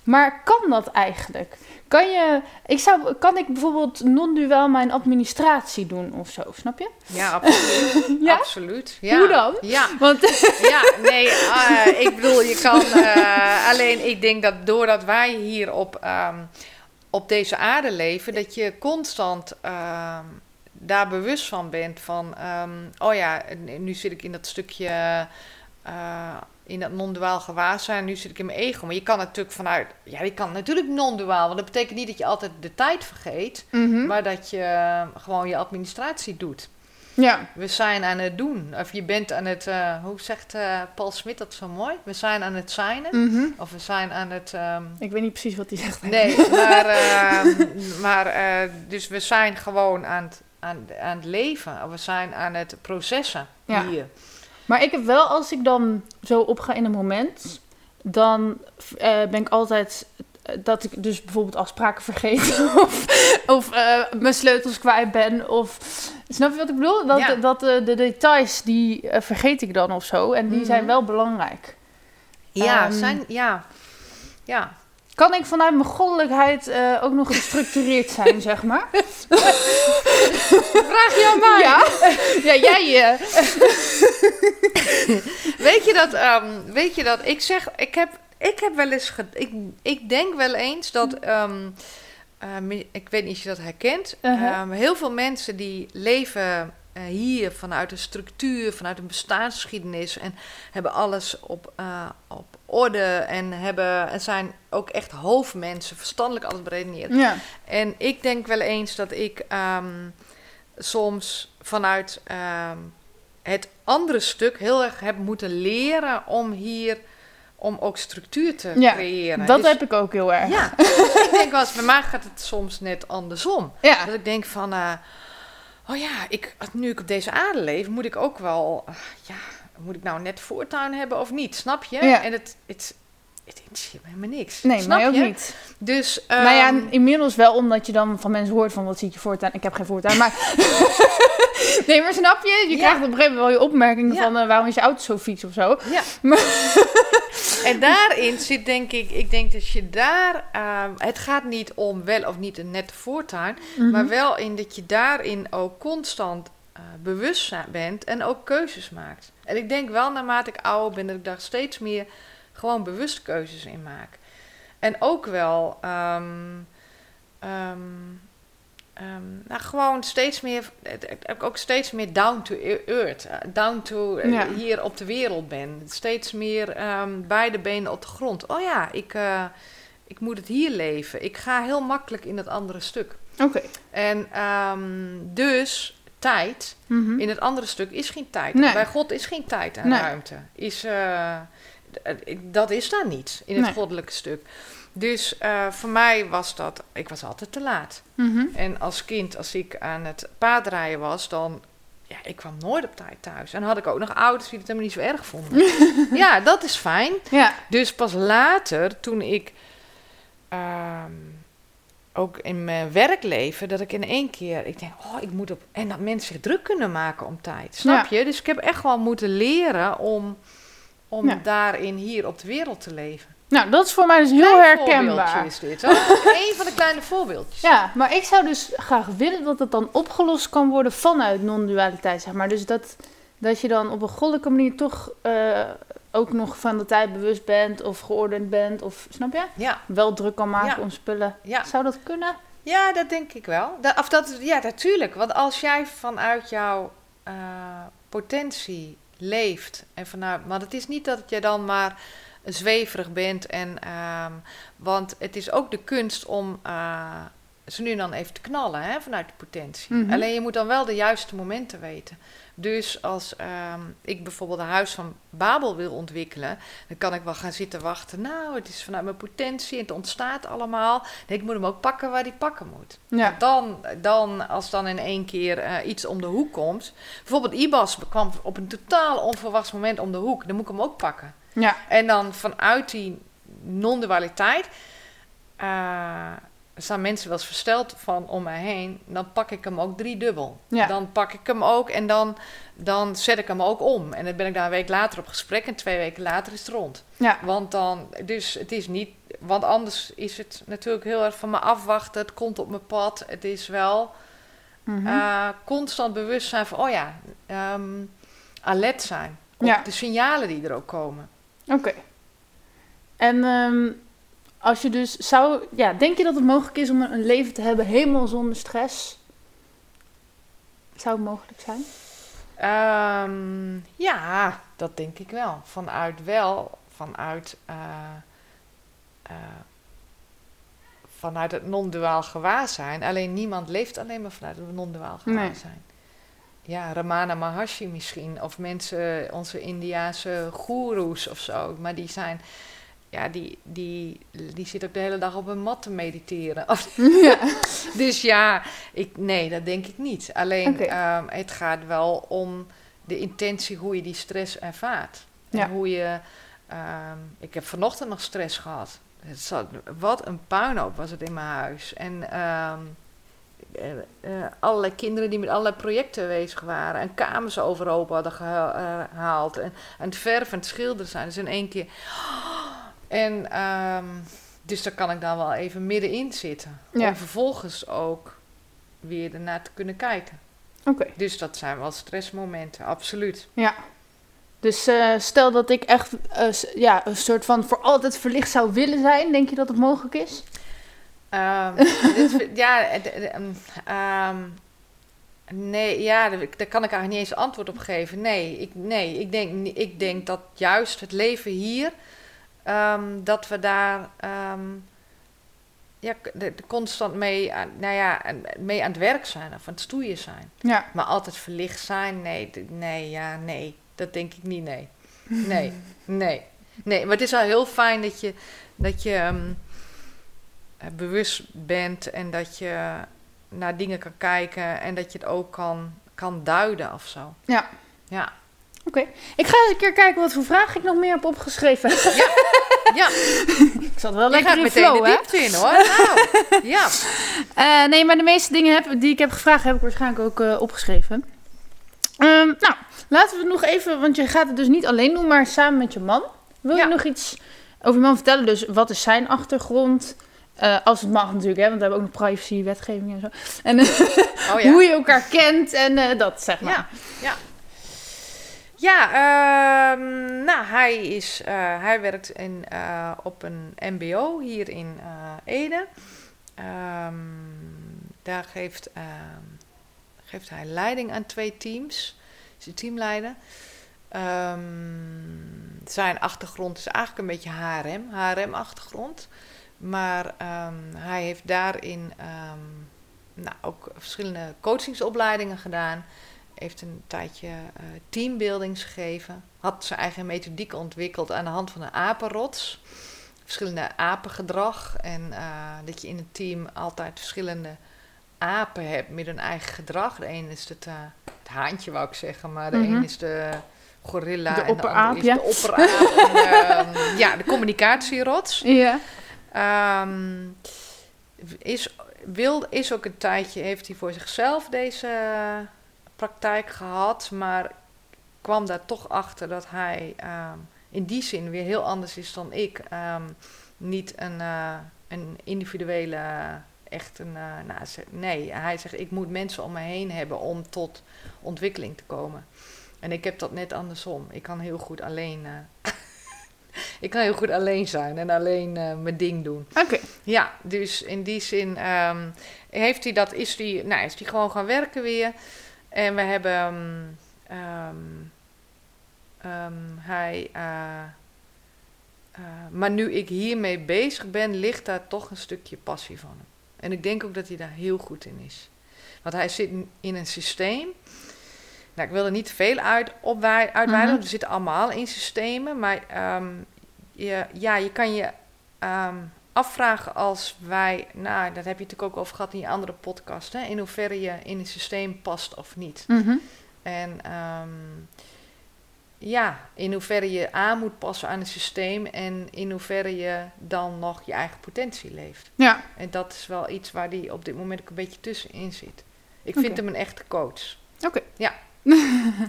Maar kan dat eigenlijk? Kan, je, ik zou, kan ik bijvoorbeeld non-duaal mijn administratie doen of zo, snap je? ja, absoluut. Ja? absoluut. Ja. Hoe dan? Ja, Want, ja, nee, eh, ik bedoel, je kan. eh, alleen ik denk dat doordat wij hier op, ehm, op deze aarde leven, dat je constant ehm, daar bewust van bent. Van, ehm, oh ja, nu zit ik in dat stukje eh, in dat non-duaal gewaar zijn. Nu zit ik in mijn ego. Maar je kan natuurlijk vanuit... Ja, je kan natuurlijk non-duaal. Want dat betekent niet dat je altijd de tijd vergeet. Mhm. Maar dat je eh, gewoon je administratie doet. Ja. We zijn aan het doen. Of je bent aan het... eh, hoe zegt eh, Paul Smit dat zo mooi? We zijn aan het signen. Mhm. Of we zijn aan het... ehm, Ik weet niet precies wat hij zegt. Nee, maar, ehm, maar eh, dus we zijn gewoon aan het, aan, aan het leven. Of We zijn aan het processen Ja. hier. Maar ik heb wel, als ik dan zo opga in een moment, dan eh, ben ik altijd eh, dat ik dus bijvoorbeeld afspraken vergeet of, of eh, mijn sleutels kwijt ben of snap je wat ik bedoel? Dat, Ja. dat de details die vergeet ik dan of zo en die Mhm. zijn wel belangrijk. Ja, Ehm, zijn, ja. ja. Kan ik vanuit mijn goddelijkheid eh, ook nog gestructureerd zijn, zeg maar? Vraag je aan mij. Ja, ja jij. eh, Weet je dat, ehm, weet je dat, ik zeg, ik heb, ik heb wel eens, ik, ik denk wel eens dat, ehm, ehm, ik weet niet of je dat herkent, Uh-huh. heel veel mensen die leven eh, hier vanuit een structuur, vanuit een bestaansgeschiedenis en hebben alles op, op orde en, hebben, en zijn ook echt hoofdmensen, verstandelijk alles beredeneerd. ja. En ik denk wel eens dat ik ehm, soms vanuit ehm, het andere stuk heel erg heb moeten leren om hier om ook structuur te Ja, creëren. Dat Dus- heb ik ook heel erg. Ja, dus ik denk wel eens, bij mij gaat het soms net andersom. Ja. Dat ik denk van, eh, oh ja, ik, nu ik op deze aarde leef, moet ik ook wel, eh, ja, moet ik nou net voortuin hebben of niet? Snap je? Ja. En het, het, het interesseert me helemaal niks. Nee, Snap mij ook je? niet. Dus, nou ja, ehm, inmiddels wel omdat je dan van mensen hoort van wat ziet je voortuin. Ik heb geen voortuin, maar... nee, maar snap je? Je Ja. krijgt op een gegeven moment wel je opmerkingen Ja. van eh, waarom is je auto zo fiets of zo. Ja. en daarin zit denk ik, ik denk dat je daar, ehm, het gaat niet om wel of niet een nette voortuin, Mhm. maar wel in dat je daarin ook constant bewust bent en ook keuzes maakt. En ik denk wel naarmate ik ouder ben dat ik daar steeds meer gewoon bewust keuzes in maak. En ook wel, ehm, ehm, ehm, nou gewoon steeds meer, eh, eh, ook steeds meer down to earth, eh, down to eh, Ja. hier op de wereld ben. Steeds meer beide benen op de grond. Oh ja, ik, eh, ik moet het hier leven. Ik ga heel makkelijk in het andere stuk. Oké. En dus tijd Mhm. in het andere stuk is geen tijd. Nee. Bij God is geen tijd en Nee. ruimte. Is, eh, eh, dat is daar niet in het Nee. goddelijke stuk. Dus eh, voor mij was dat, ik was altijd te laat. Mhm. En als kind, als ik aan het paardrijden was, dan, ja, ik kwam nooit op tijd thuis. En dan had ik ook nog ouders die het helemaal niet zo erg vonden. ja, dat is fijn. Ja. Dus pas later, toen ik ehm, ook in mijn werkleven, dat ik in één keer, ik denk, oh, ik moet op, en dat mensen zich druk kunnen maken om tijd. Snap je? Dus ik heb echt wel moeten leren om, om Ja. daarin hier op de wereld te leven. Nou, dat is voor mij dus heel Klein herkenbaar. is dit. Eén van de kleine voorbeeldjes. Ja, maar ik zou dus graag willen dat het dan opgelost kan worden vanuit non-dualiteit, zeg maar. Dus dat, dat je dan op een goddelijke manier toch eh, ook nog van de tijd bewust bent of geordend bent of, snap je? Ja, Wel druk kan maken Ja. om spullen. ja. Zou dat kunnen? Ja, dat denk ik wel. Dat, of dat, ja, natuurlijk. Want als jij vanuit jouw eh, potentie leeft en vanuit, maar het is niet dat je dan maar zweverig bent en, ehm, want het is ook de kunst om eh, ze nu dan even te knallen, hè, vanuit de potentie. Mhm. Alleen je moet dan wel de juiste momenten weten. Dus als ehm, ik bijvoorbeeld een huis van Babel wil ontwikkelen, dan kan ik wel gaan zitten wachten. Nou, het is vanuit mijn potentie en het ontstaat allemaal. Nee, ik moet hem ook pakken waar hij pakken moet. Ja. Dan, dan, als dan in één keer eh, iets om de hoek komt. Bijvoorbeeld IBAS kwam op een totaal onverwachts moment om de hoek. Dan moet ik hem ook pakken. Ja. En dan vanuit die non-dualiteit staan mensen wel eens versteld van om mij heen. Dan pak ik hem ook driedubbel. Ja. Dan pak ik hem ook en dan, dan zet ik hem ook om. En dan ben ik daar een week later op gesprek en twee weken later is het rond. Ja. Want dan, dus het is niet, want anders is het natuurlijk heel erg van me afwachten. Het komt op mijn pad. Het is wel Mhm. eh, constant bewust zijn van, oh ja, ehm alert zijn. Op Ja. de signalen die er ook komen. Oké. En ehm, als je dus zou... Ja, denk je dat het mogelijk is om een leven te hebben helemaal zonder stress? Zou het mogelijk zijn? Ehm, ja, dat denk ik wel. Vanuit wel, vanuit, eh, eh, vanuit het non-duaal gewaarzijn. Alleen niemand leeft alleen maar vanuit het non-duaal Nee. gewaarzijn. Ja, Ramana Maharshi misschien. Of mensen, onze Indiaanse goeroes of zo. Maar die zijn... Ja, die, die, die zit ook de hele dag op een mat te mediteren. Ja. dus ja, ik, nee, dat denk ik niet. Alleen ehm, het gaat wel om de intentie hoe je die stress ervaart. En Ja. hoe je. ehm, ik heb vanochtend nog stress gehad. Het zat, wat een puinhoop was het in mijn huis. En ehm, eh, eh, allerlei kinderen die met allerlei projecten bezig waren. En kamers overhoop hadden eh, gehaald. En aan het verven en het schilderen zijn. Dus in één keer. En ehm, dus daar kan ik dan wel even middenin zitten. Ja. Om vervolgens ook weer ernaar te kunnen kijken. Oké. Dus dat zijn wel stressmomenten, absoluut. Ja. Dus eh, stel dat ik echt eh, ja, een soort van voor altijd verlicht zou willen zijn, denk je dat het mogelijk is? Ehm, dit- ja, het- ehm, nee, ja, daar, kan ik eigenlijk niet eens antwoord op geven. Nee, ik, nee, ik, denk, ik denk dat juist het leven hier, ehm, dat we daar ehm, ja, k- de, de constant mee, aan, nou ja, mee aan het werk zijn of aan het stoeien zijn. Ja. Maar altijd verlicht zijn, nee, nee, ja, nee. Dat denk ik niet, nee. Nee, nee. Nee, maar het is al heel fijn dat je, dat je ehm, eh, bewust bent en dat je naar dingen kan kijken en dat je het ook kan, kan duiden of zo. Ja. Ja. Oké. Ik ga eens een keer kijken wat voor vragen ik nog meer heb opgeschreven. Ja, ik zat wel lekker in meteen flow, de diepte in hoor. Nou, ja. Eh, nee, maar de meeste dingen heb, die ik heb gevraagd, heb ik waarschijnlijk ook eh, opgeschreven. Ehm, nou, laten we het nog even, want je gaat het dus niet alleen doen, maar samen met je man. Wil Ja. je nog iets over je man vertellen? Dus wat is zijn achtergrond? Eh, als het mag natuurlijk, hè, want we hebben ook nog privacy, wetgeving en zo. En Oh ja. hoe je elkaar kent en dat, zeg maar. Ja, ja. Ja, ehm, nou, hij, is, eh, hij werkt in, eh, op een MBO hier in eh, Ede. Ehm, daar geeft, ehm, geeft hij leiding aan twee teams. Is teamleider. Zijn achtergrond is eigenlijk een beetje HRM, HRM-achtergrond. Maar hij heeft daarin nou, ook verschillende coachingsopleidingen gedaan. Heeft een tijdje eh, teambuildings gegeven. Had zijn eigen methodiek ontwikkeld aan de hand van een apenrots. Verschillende apengedrag. En eh, dat je in een team altijd verschillende apen hebt met hun eigen gedrag. De een is het, eh, het haantje, wou ik zeggen. Maar de Mhm. een is de gorilla. De en de opperaap, andere is ja. de opperaap. en, ehm, ja, de communicatierots. Ja. Ehm, is, wil, is ook een tijdje, heeft hij voor zichzelf deze praktijk gehad, maar kwam daar toch achter dat hij ehm, in die zin weer heel anders is dan ik. Ehm, niet een, eh, een individuele, echt een, eh, nou, nee, hij zegt ik moet mensen om me heen hebben om tot ontwikkeling te komen. En ik heb dat net andersom. Ik kan heel goed alleen, eh, ik kan heel goed alleen zijn en alleen eh, mijn ding doen. Oké. Ja, dus in die zin ehm, heeft hij dat, is hij, nou, is hij gewoon gaan werken weer. En we hebben, ehm, ehm, ehm, hij, eh, eh, maar nu ik hiermee bezig ben, ligt daar toch een stukje passie van hem. En ik denk ook dat hij daar heel goed in is. Want hij zit in- een systeem. Nou, ik wil er niet te veel uit uitweiden, Mhm. want we zitten allemaal in systemen. Maar je, ja, je kan je afvragen als wij, nou, dat heb je natuurlijk ook over gehad in je andere podcast, hè, in hoeverre je in een systeem past of niet. Mhm. En ehm, ja, in hoeverre je aan moet passen aan een systeem en in hoeverre je dan nog je eigen potentie leeft. Ja. En dat is wel iets waar die op dit moment ook een beetje tussenin zit. Ik vind hem een echte coach. Oké. Ja.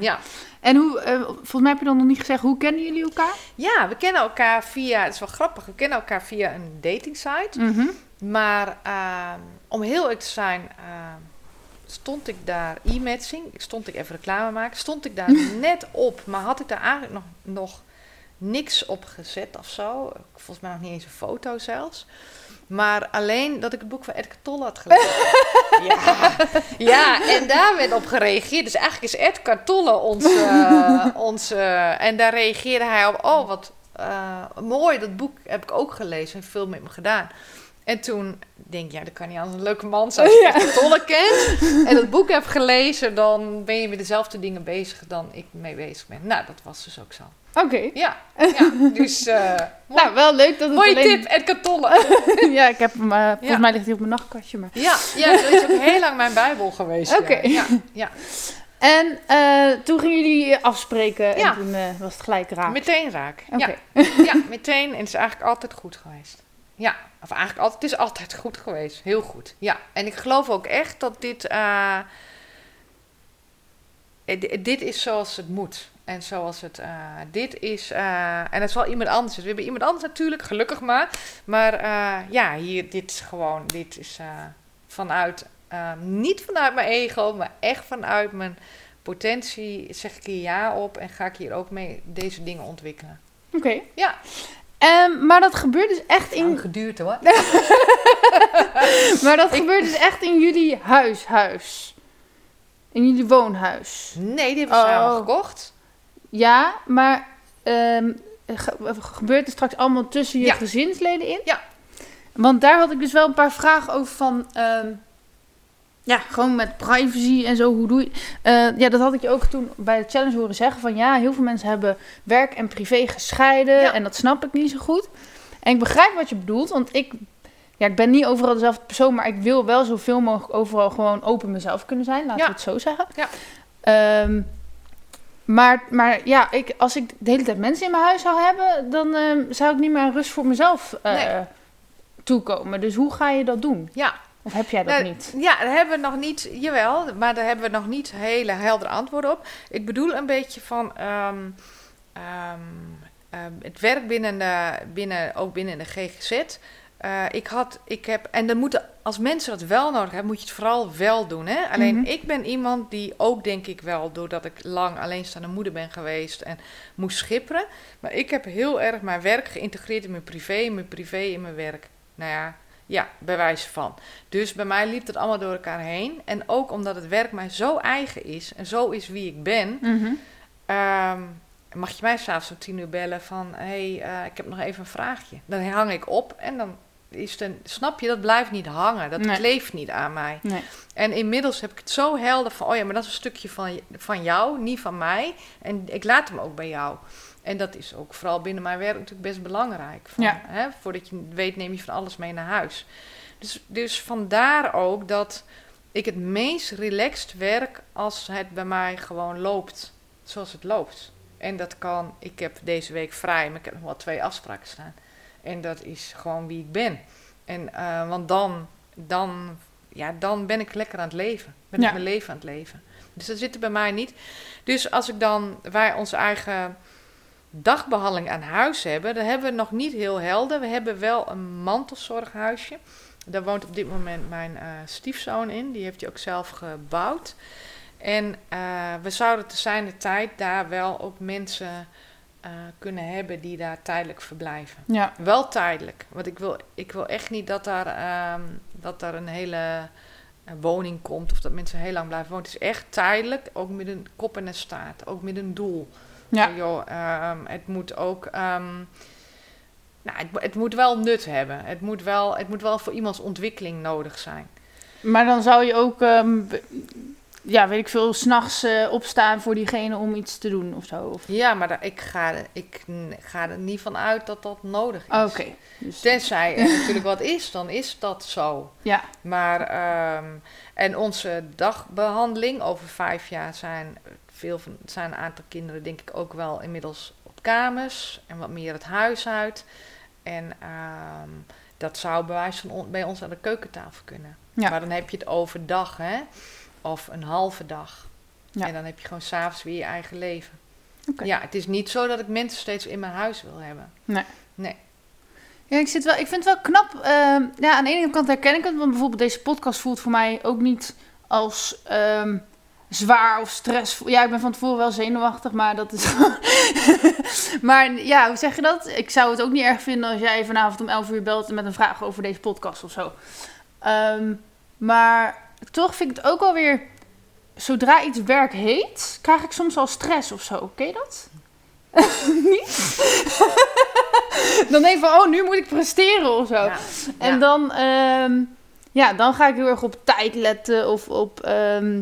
En hoe, eh, volgens mij heb je dan nog niet gezegd, hoe kennen jullie elkaar? ja, we kennen elkaar via, het is wel grappig, we kennen elkaar via een dating site. Mhm. Maar ehm, om heel eerlijk te zijn, ehm, stond ik daar e-matching, stond ik even reclame maken, stond ik daar net op, maar had ik daar eigenlijk nog, nog niks op gezet of zo. Volgens mij nog niet eens een foto zelfs. Maar alleen dat ik het boek van Edgar Tolle had gelezen. ja. ja, en daar werd op gereageerd. Dus eigenlijk is Edgar Tolle ons... eh, ons eh, en daar reageerde hij op... Oh, wat eh, mooi, dat boek heb ik ook gelezen. Heeft veel met me gedaan. En toen denk ik, ja, dat kan niet anders een leuke man zijn als je Ja. Edgar Tolle kent. En dat boek heb gelezen, dan ben je met dezelfde dingen bezig dan ik mee bezig ben. Nou, dat was dus ook zo. Oké. Ja, ja dus... eh mooi. Nou, wel leuk dat het Mooie alleen... tip, Edgar Tolle. ja, ik heb hem... eh, volgens Ja. mij ligt hij op mijn nachtkastje, maar... Ja, ja, dat is ook heel lang mijn bijbel geweest. Oké. Ja, ja, ja. En eh, toen gingen jullie afspreken en Ja. toen was het gelijk raak. meteen raak. Oké. Ja. ja, meteen. En het is eigenlijk altijd goed geweest. Ja, of eigenlijk altijd, het is altijd goed geweest. Heel goed. Ja, en ik geloof ook echt dat dit, di- dit is zoals het moet. En zoals het, eh, dit is, eh, en het is wel iemand anders. We hebben iemand anders natuurlijk, gelukkig maar. Maar eh, ja, hier, dit is gewoon, dit is eh, vanuit, eh, niet vanuit mijn ego, maar echt vanuit mijn potentie. Zeg ik hier ja op en ga ik hier ook mee deze dingen ontwikkelen. Oké. Ja. Ehm, maar dat gebeurt dus echt in... Lang geduurd hoor. Maar dat gebeurt dus echt in jullie huis, huis. In jullie woonhuis. Nee, die hebben we Oh. samen gekocht. Ja, maar ge- gebeurt het straks allemaal tussen je Ja. gezinsleden in? Ja. Want daar had ik dus wel een paar vragen over van... ehm, ja, gewoon met privacy en zo, hoe doe je... Eh, ja, dat had ik je ook toen bij de challenge horen zeggen. Van ja, heel veel mensen hebben werk en privé gescheiden. Ja. En dat snap ik niet zo goed. En ik begrijp wat je bedoelt, want ik... Ja, ik ben niet overal dezelfde persoon, maar ik wil wel zoveel mogelijk overal gewoon open mezelf kunnen zijn. Laten Ja. we het zo zeggen. Ja. Ehm, maar, maar ja, ik, als ik de hele tijd mensen in mijn huis zou hebben, dan ehm, zou ik niet meer rust voor mezelf eh, Nee. toekomen. Dus hoe ga je dat doen? Ja. Of heb jij dat Nou, niet? Ja, daar hebben we nog niet, jawel, maar daar hebben we nog niet hele heldere antwoorden op. Ik bedoel een beetje van ehm, het werk binnen, de, binnen, ook binnen de GGZ. Eh, ik had, ik heb, en dan moeten, als mensen dat wel nodig hebben, moet je het vooral wel doen. Hè? Alleen Mhm. ik ben iemand die ook, denk ik wel, doordat ik lang alleenstaande moeder ben geweest en moest schipperen. Maar ik heb heel erg mijn werk geïntegreerd in mijn privé, mijn privé in mijn werk. Nou ja, ja, bij wijze van. Dus bij mij liep het allemaal door elkaar heen. En ook omdat het werk mij zo eigen is en zo is wie ik ben, Mhm. ehm, mag je mij s'avonds om tien uur bellen van... hé, hey, eh, ik heb nog even een vraagje. Dan hang ik op en dan is een... Snap je, dat blijft niet hangen. Dat Nee. kleeft niet aan mij. Nee. En inmiddels heb ik het zo helder van... oh ja, maar dat is een stukje van, van jou, niet van mij. En ik laat hem ook bij jou. En dat is ook vooral binnen mijn werk natuurlijk best belangrijk. Van, Ja. hè, voordat je weet, neem je van alles mee naar huis. Dus, dus vandaar ook dat ik het meest relaxed werk als het bij mij gewoon loopt zoals het loopt. En dat kan, ik heb deze week vrij, maar ik heb nog wel twee afspraken staan. En dat is gewoon wie ik ben. En, eh, want dan, dan, ja, dan ben ik lekker aan het leven. Ben Ja. ik mijn leven aan het leven. Dus dat zit er bij mij niet. Dus als ik dan, wij onze eigen dagbehandeling aan huis hebben, dan hebben we nog niet heel helder. We hebben wel een mantelzorghuisje. Daar woont op dit moment mijn eh, stiefzoon in. Die heeft hij ook zelf gebouwd. En eh, we zouden te zijn de tijd daar wel ook mensen eh, kunnen hebben die daar tijdelijk verblijven. Ja. Wel tijdelijk. Want ik wil, ik wil echt niet dat daar, ehm, dat daar een hele eh, woning komt of dat mensen heel lang blijven wonen. Het is echt tijdelijk, ook met een kop en een staart, ook met een doel. Ja. Joh, ehm, het moet ook. ehm, nou, het, het moet wel nut hebben. Het moet wel, het moet wel voor iemands ontwikkeling nodig zijn. Maar dan zou je ook, ja, weet ik veel, s'nachts eh opstaan voor diegene om iets te doen of zo. Of... Ja, maar daar, ik, ga, ik ga er niet van uit dat dat nodig is. Oké. Dus, Tenzij er natuurlijk wat is, dan is dat zo. ja. Maar, ehm, en onze dagbehandeling over vijf jaar zijn veel van, zijn een aantal kinderen denk ik ook wel inmiddels op kamers en wat meer het huis uit. En ehm, dat zou bij wijze van on- bij ons aan de keukentafel kunnen. Ja. Maar dan heb je het overdag, hè? Of een halve dag. Ja. En dan heb je gewoon s'avonds weer je eigen leven. Ja, het is niet zo dat ik mensen steeds in mijn huis wil hebben. Ja, ik, zit wel, ik vind het wel knap. ehm, ja, aan de ene kant herken ik het, want bijvoorbeeld deze podcast voelt voor mij ook niet als. ehm, zwaar of stressvol. Ja, ik ben van tevoren wel zenuwachtig, maar dat is. maar ja, hoe zeg je dat? Ik zou het ook niet erg vinden als jij vanavond om 11 uur belt met een vraag over deze podcast of zo. Ehm, maar toch vind ik het ook alweer. Zodra iets werk heet, krijg ik soms al stress of zo. Ken je dat? niet? dan denk ik van, oh, nu moet ik presteren of zo. Ja. En Ja. dan, ehm, ja, dan ga ik heel erg op tijd letten of op, ehm,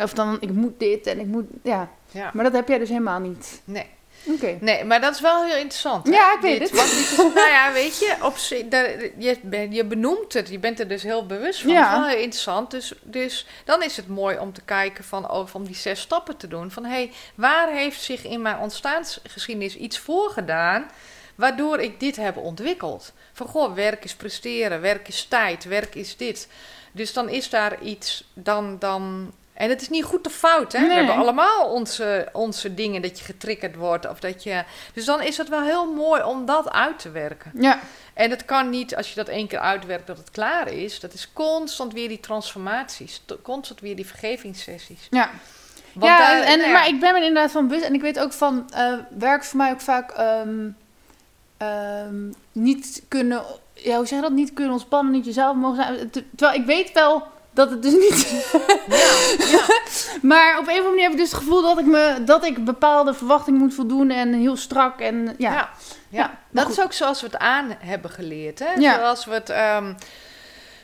of dan, ik moet dit en ik moet, ja. Ja. Maar dat heb jij dus helemaal niet. Nee. Oké. nee, maar dat is wel heel interessant. hè, Ja, ik weet dit. het. Want dit is, nou ja, weet je, op, daar- je, je benoemt het, je bent er dus heel bewust van. Ja. Dat is wel heel interessant. Dus, dus dan is het mooi om te kijken van, oh, om die zes stappen te doen. Van, hé, hey, waar heeft zich in mijn ontstaansgeschiedenis iets voorgedaan... waardoor ik dit heb ontwikkeld? Van, goh, werk is presteren, werk is tijd, werk is dit. Dus dan is daar iets, dan... dan en het is niet goed of fout, hè? We hebben allemaal onze, onze dingen dat je getriggerd wordt. Of dat je, dus dan is het wel heel mooi om dat uit te werken. Ja, En het kan niet, als je dat één keer uitwerkt, dat het klaar is. Dat is constant weer die transformaties. Constant weer die vergevingssessies. ja. Want ja, daar- en, maar ik ben er inderdaad van bewust. En ik weet ook van, eh werk voor mij ook vaak ehm, ehm, niet kunnen, ja, hoe zeg je dat? Niet kunnen ontspannen, niet jezelf mogen zijn. Ter- Terwijl ik weet wel dat het dus niet... ja, ja, Maar op een of andere manier heb ik dus het gevoel dat ik, me, dat ik bepaalde verwachtingen moet voldoen en heel strak en ja. ja, Dat goed. is ook zoals we het aan hebben geleerd. Hè? Ja. Zoals, we het, ehm,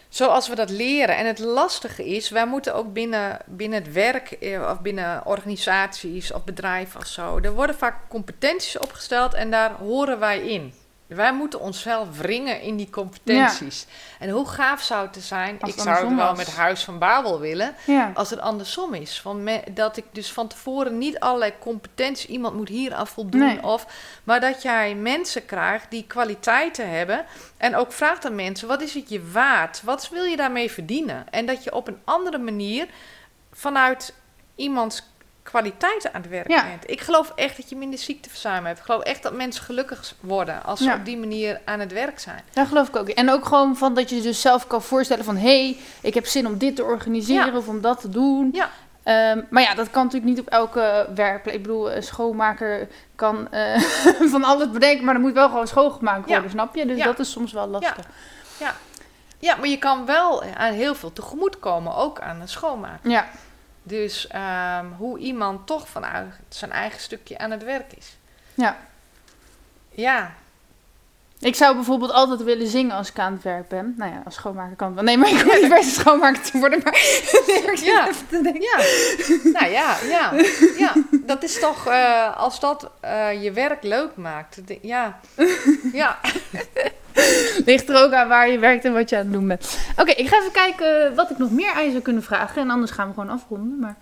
zoals we dat leren. En het lastige is, wij moeten ook binnen, binnen het werk eh, of binnen organisaties of bedrijven of zo. Er worden vaak competenties opgesteld en daar horen wij in. Wij moeten onszelf wringen in die competenties. En hoe gaaf zou het zijn? Als ik zou het wel was. met Huis van Babel willen. Ja. Als het andersom is. Van me- dat ik dus van tevoren niet allerlei competenties, iemand moet hier aan voldoen. Nee. Of, maar dat jij mensen krijgt die kwaliteiten hebben. En ook vraagt aan mensen: wat is het je waard? Wat wil je daarmee verdienen? En dat je op een andere manier vanuit iemands kwaliteiten aan het werk Ja. bent. Ik geloof echt dat je minder ziekteverzuim hebt. Ik geloof echt dat mensen gelukkig worden als ze Ja. op die manier aan het werk zijn. Daar geloof ik ook. En ook gewoon van dat je je dus zelf kan voorstellen van... hé, hey, ik heb zin om dit te organiseren Ja. of om dat te doen. Ja. Ehm, maar ja, dat kan natuurlijk niet op elke werkplek. Ik bedoel, een schoonmaker kan eh, van alles bedenken... maar er moet wel gewoon schoongemaakt worden, Ja. snap je? Dus Ja. dat is soms wel lastig. Ja, maar je kan wel aan heel veel tegemoet komen, ook aan het schoonmaken. Ja, Dus ehm, hoe iemand toch vanuit zijn eigen stukje aan het werk is. ja. Ja, Ik zou bijvoorbeeld altijd willen zingen als ik aan het werk ben. Nou ja, als schoonmaker kan het. Nee, maar ik hoef niet best schoonmaker te worden. Maar Ja. ja. nou ja, ja, ja. Dat is toch, eh, als dat eh, je werk leuk maakt. Ja, ja. Ligt er ook aan waar je werkt en wat je aan het doen bent. Oké, ik ga even kijken wat ik nog meer aan je zou kunnen vragen. En anders gaan we gewoon afronden. Maar,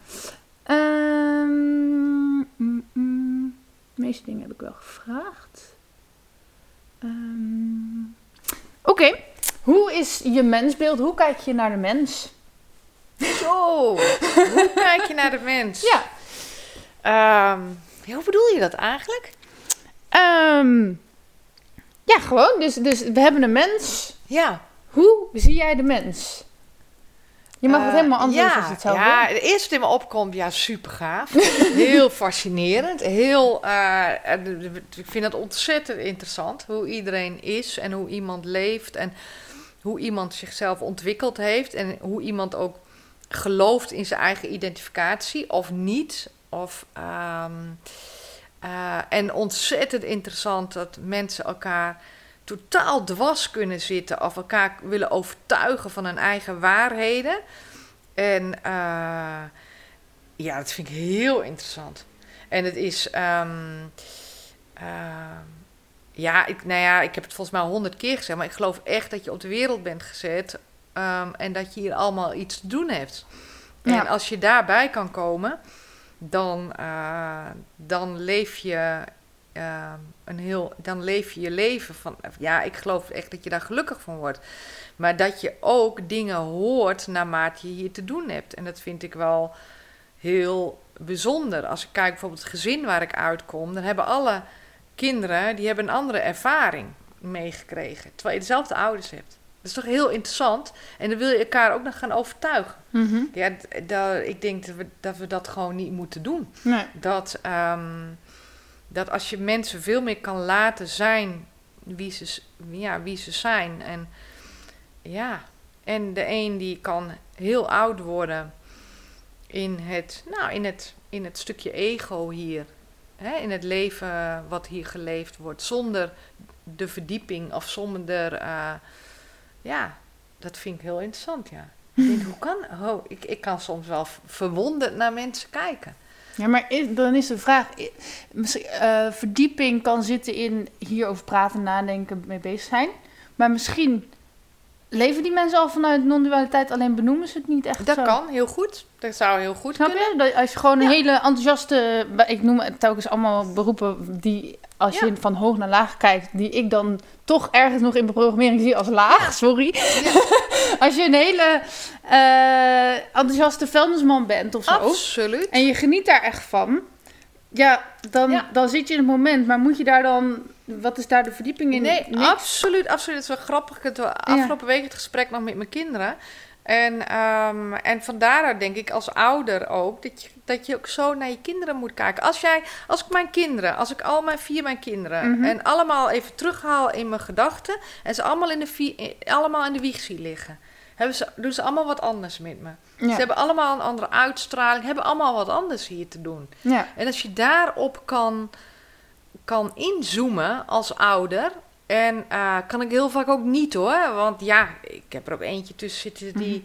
ehm, mm, mm, de meeste dingen heb ik wel gevraagd. Ehm, Oké, hoe is je mensbeeld? Hoe kijk je naar de mens? Zo, hoe kijk je naar de mens? Ja. Ehm, ja, hoe bedoel je dat eigenlijk? Ehm, ja, gewoon. Dus, dus we hebben een mens. Ja. Hoe zie jij de mens? Je mag het Eh, helemaal antwoorden ja, als je het zelf Ja, het eerste in me opkomt, ja, super gaaf. heel fascinerend. Heel, eh, ik vind het ontzettend interessant hoe iedereen is en hoe iemand leeft en hoe iemand zichzelf ontwikkeld heeft en hoe iemand ook gelooft in zijn eigen identificatie of niet. Of, ehm, eh, en ontzettend interessant dat mensen elkaar totaal dwars kunnen zitten of elkaar willen overtuigen van hun eigen waarheden. En eh, ja, dat vind ik heel interessant. En het is, ehm, ehm, ja, ik, nou ja, ik heb het volgens mij al honderd keer gezegd, maar ik geloof echt dat je op de wereld bent gezet ehm, en dat je hier allemaal iets te doen hebt. Ja. En als je daarbij kan komen, dan, eh, dan leef je ehm, een heel, dan leef je je leven van, ja, ik geloof echt dat je daar gelukkig van wordt. Maar dat je ook dingen hoort naarmate je hier te doen hebt. En dat vind ik wel heel bijzonder. Als ik kijk bijvoorbeeld het gezin waar ik uitkom, dan hebben alle kinderen die hebben een andere ervaring meegekregen. Terwijl je dezelfde ouders hebt. is toch heel interessant. En dan wil je elkaar ook nog gaan overtuigen. Mhm. Ja, d- da- ik denk dat we, dat we dat gewoon niet moeten doen. Nee. Dat, ehm, dat als je mensen veel meer kan laten zijn wie ze, ja, wie ze zijn. En ja, en de een die kan heel oud worden in het, nou, in het, in het stukje ego hier. Hè, in het leven wat hier geleefd wordt. Zonder de verdieping of zonder... eh, ja, dat vind ik heel interessant, ja. Ik denk, hoe kan... Oh, ik, ik kan soms wel verwonderd naar mensen kijken. Ja, maar dan is de vraag: eh, verdieping kan zitten in hierover praten, nadenken, mee bezig zijn. Maar misschien leven die mensen al vanuit non-dualiteit, alleen benoemen ze het niet echt. Dat zo. kan, heel goed. Dat zou heel goed Snap kunnen. je? Dat als je gewoon een Ja. hele enthousiaste, ik noem het telkens allemaal beroepen die, als Ja. je van hoog naar laag kijkt, die ik dan toch ergens nog in programmering zie als laag, sorry. als je een hele eh, enthousiaste vuilnisman bent of zo, Absoluut. en je geniet daar echt van, ja dan, Ja. dan zit je in het moment. Maar moet je daar dan, wat is daar de verdieping in? Nee, Niks? absoluut, absoluut. Het is wel grappig. Ik had wel afgelopen week het gesprek nog met mijn kinderen. En, ehm, en van daaruit denk ik als ouder ook dat je, dat je ook zo naar je kinderen moet kijken. Als jij, als ik mijn kinderen, als ik al mijn vier mijn kinderen Mhm. en allemaal even terughaal in mijn gedachten en ze allemaal in de, vie- allemaal in de wieg zie liggen, hebben ze, doen ze allemaal wat anders met me. Ja. Ze hebben allemaal een andere uitstraling, hebben allemaal wat anders hier te doen. ja. En als je daarop kan, kan inzoomen als ouder. En eh, kan ik heel vaak ook niet hoor. Want ja, ik heb er ook eentje tussen zitten die,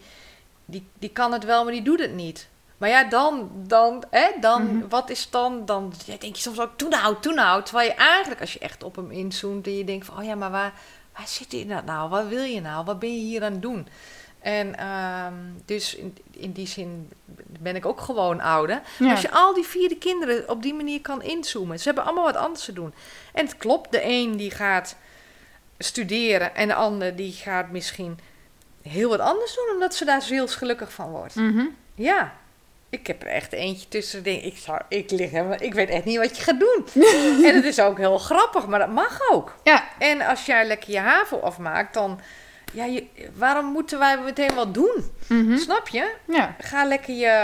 die, die kan het wel, maar die doet het niet. Maar ja, dan, dan, hè, dan Mhm. wat is dan? Dan ja, denk je soms ook, toen nou, toen nou. Terwijl je eigenlijk, als je echt op hem inzoomt en je denkt van, oh ja, maar waar, waar zit dat nou? Wat wil je nou? Wat ben je hier aan het doen? En ehm, dus in, in die zin ben ik ook gewoon ouder. Ja. Als je al die vierde kinderen op die manier kan inzoomen. Ze hebben allemaal wat anders te doen. En het klopt, de een die gaat studeren en de ander die gaat misschien heel wat anders doen, omdat ze daar zielsgelukkig van wordt. Mhm. Ja, ik heb er echt eentje tussen. Denk, ik, zou, ik, lig helemaal, ik weet echt niet wat je gaat doen. en het is ook heel grappig, maar dat mag ook. Ja. En als jij lekker je HAVO afmaakt, dan... Ja, je, waarom moeten wij meteen wat doen? Mhm. Snap je? ja. Ga lekker je.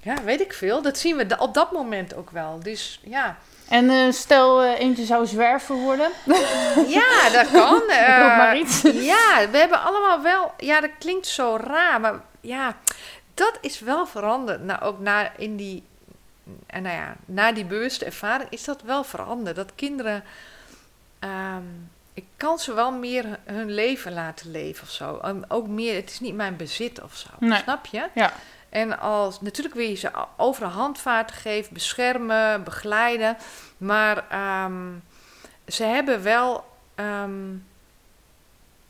Ja, weet ik veel. Dat zien we op dat moment ook wel. Dus ja. En eh, stel eh, eentje zou zwerver worden. Ja, dat kan. Eh, roep maar iets. ja, we hebben allemaal wel. Ja, dat klinkt zo raar. Maar ja, dat is wel veranderd. Nou, ook na, in die. En nou ja, na die bewuste ervaring is dat wel veranderd. Dat kinderen. ehm, ik kan ze wel meer hun- leven laten leven of zo. En ook meer, het is niet mijn bezit of zo. Nee. Snap je? Ja. En als, natuurlijk wil je ze overal handvaten geven, beschermen, begeleiden. Maar ehm, ze hebben wel. ehm,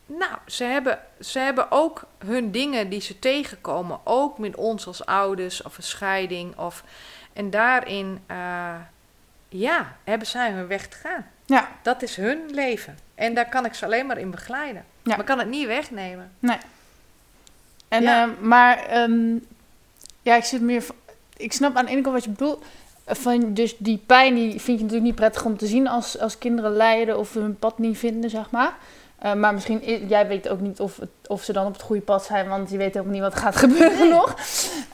nou, ze hebben, ze hebben ook hun dingen die ze tegenkomen. Ook met ons als ouders of een scheiding. Of, en daarin, eh, ja, hebben zij hun weg te gaan. Ja. Dat is hun leven. En daar kan ik ze alleen maar in begeleiden. Ja. Maar kan het niet wegnemen. En, Ja. eh, maar ehm, ja, ik zit meer. Ik snap aan de ene kant wat je bedoelt. Van, dus die pijn die vind je natuurlijk niet prettig om te zien als, als kinderen lijden of hun pad niet vinden, zeg maar. Eh, maar misschien, jij weet ook niet of, het, of ze dan op het goede pad zijn, want je weet ook niet wat gaat gebeuren nog.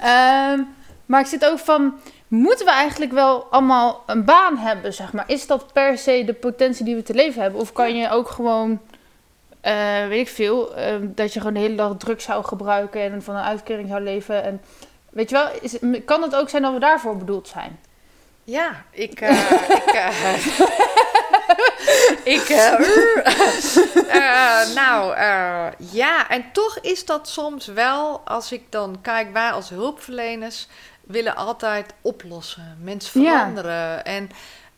Ehm, maar ik zit ook van, moeten we eigenlijk wel allemaal een baan hebben, zeg maar? Is dat per se de potentie die we te leven hebben? Of kan je ook gewoon, eh, weet ik veel, eh, dat je gewoon de hele dag drugs zou gebruiken en van een uitkering zou leven? En, weet je wel, is, kan het ook zijn dat we daarvoor bedoeld zijn? Ja, ik. eh, ik ik. nou, ja, en toch is dat soms wel, als ik dan kijk, wij als hulpverleners willen altijd oplossen, mensen Ja. veranderen. En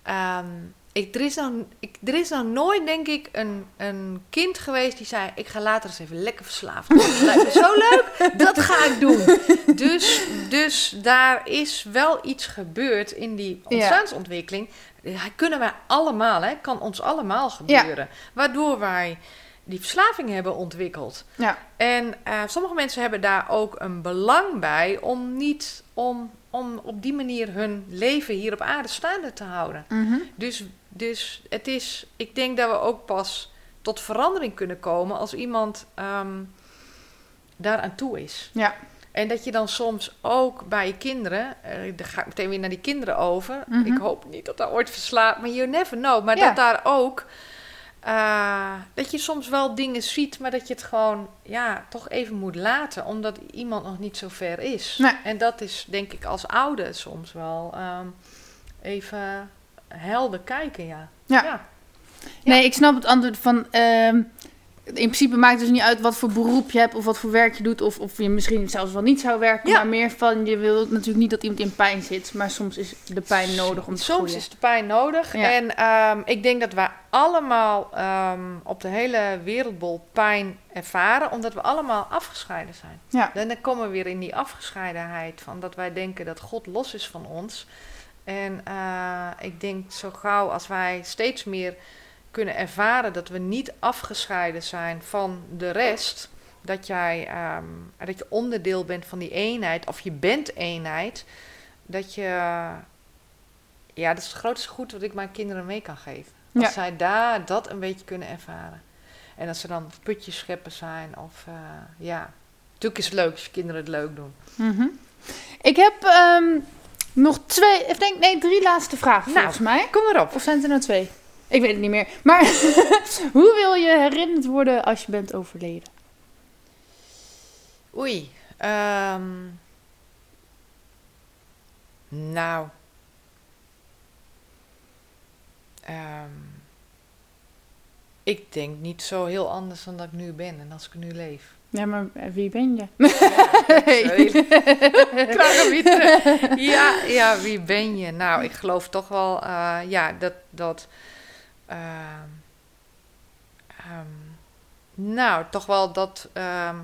ehm, ik, er, is nog, ik, er is nog nooit, denk ik, een, een kind geweest die zei: Ik ga later eens even lekker verslaafd worden. Dat lijkt me zo leuk, dat ga ik doen. Dus, dus daar is wel iets gebeurd in die ontstaansontwikkeling. Ja, kunnen wij allemaal, hè, kan ons allemaal gebeuren. Waardoor wij die verslaving hebben ontwikkeld. Ja. En eh, sommige mensen hebben daar ook een belang bij om niet om, om op die manier hun leven hier op aarde staande te houden. Dus, dus het is, ik denk dat we ook pas tot verandering kunnen komen als iemand ehm daaraan toe is. Ja. En dat je dan soms ook bij je kinderen, eh, dan ga ik meteen weer naar die kinderen over. Mhm. Ik hoop niet dat dat ooit verslaat, maar you never know. Maar Ja. dat daar ook, eh, dat je soms wel dingen ziet, maar dat je het gewoon, ja, toch even moet laten, omdat iemand nog niet zo ver is. Nee. En dat is denk ik als ouder soms wel ehm, even helder kijken, ja. Ja. Nee, ik snap het antwoord van. ehm, in principe maakt het dus niet uit wat voor beroep je hebt of wat voor werk je doet. Of, of je misschien zelfs wel niet zou werken. Ja. Maar meer van je wil natuurlijk niet dat iemand in pijn zit. Maar soms is de pijn nodig om te Soms groeien. is de pijn nodig. Ja. En ehm, ik denk dat wij allemaal ehm, op de hele wereldbol pijn ervaren, omdat we allemaal afgescheiden zijn. Ja. En dan komen we weer in die afgescheidenheid van dat wij denken dat God los is van ons. En eh, ik denk zo gauw als wij steeds meer kunnen ervaren dat we niet afgescheiden zijn van de rest, dat jij ehm, dat je onderdeel bent van die eenheid, of je bent eenheid, dat je ja, dat is het grootste goed wat ik mijn kinderen mee kan geven. Als Ja. zij daar dat een beetje kunnen ervaren. En als ze dan putjes scheppen zijn of eh, ja. Natuurlijk is het leuk als je kinderen het leuk doen. Mhm. Ik heb ehm, nog twee, ik denk nee, drie laatste vragen Nou. volgens mij. Kom maar op. Of zijn het er nou twee? Ik weet het niet meer. Maar hoe wil je herinnerd worden als je bent overleden? Oei. ehm, nou. Ehm, ik denk niet zo heel anders dan dat ik nu ben en als ik nu leef. Ja, maar eh, wie ben je? Terug. Ja, ja, wie ben je? Nou, ik geloof toch wel, eh, ja, dat, dat, ehm, ehm, nou, toch wel dat, ehm,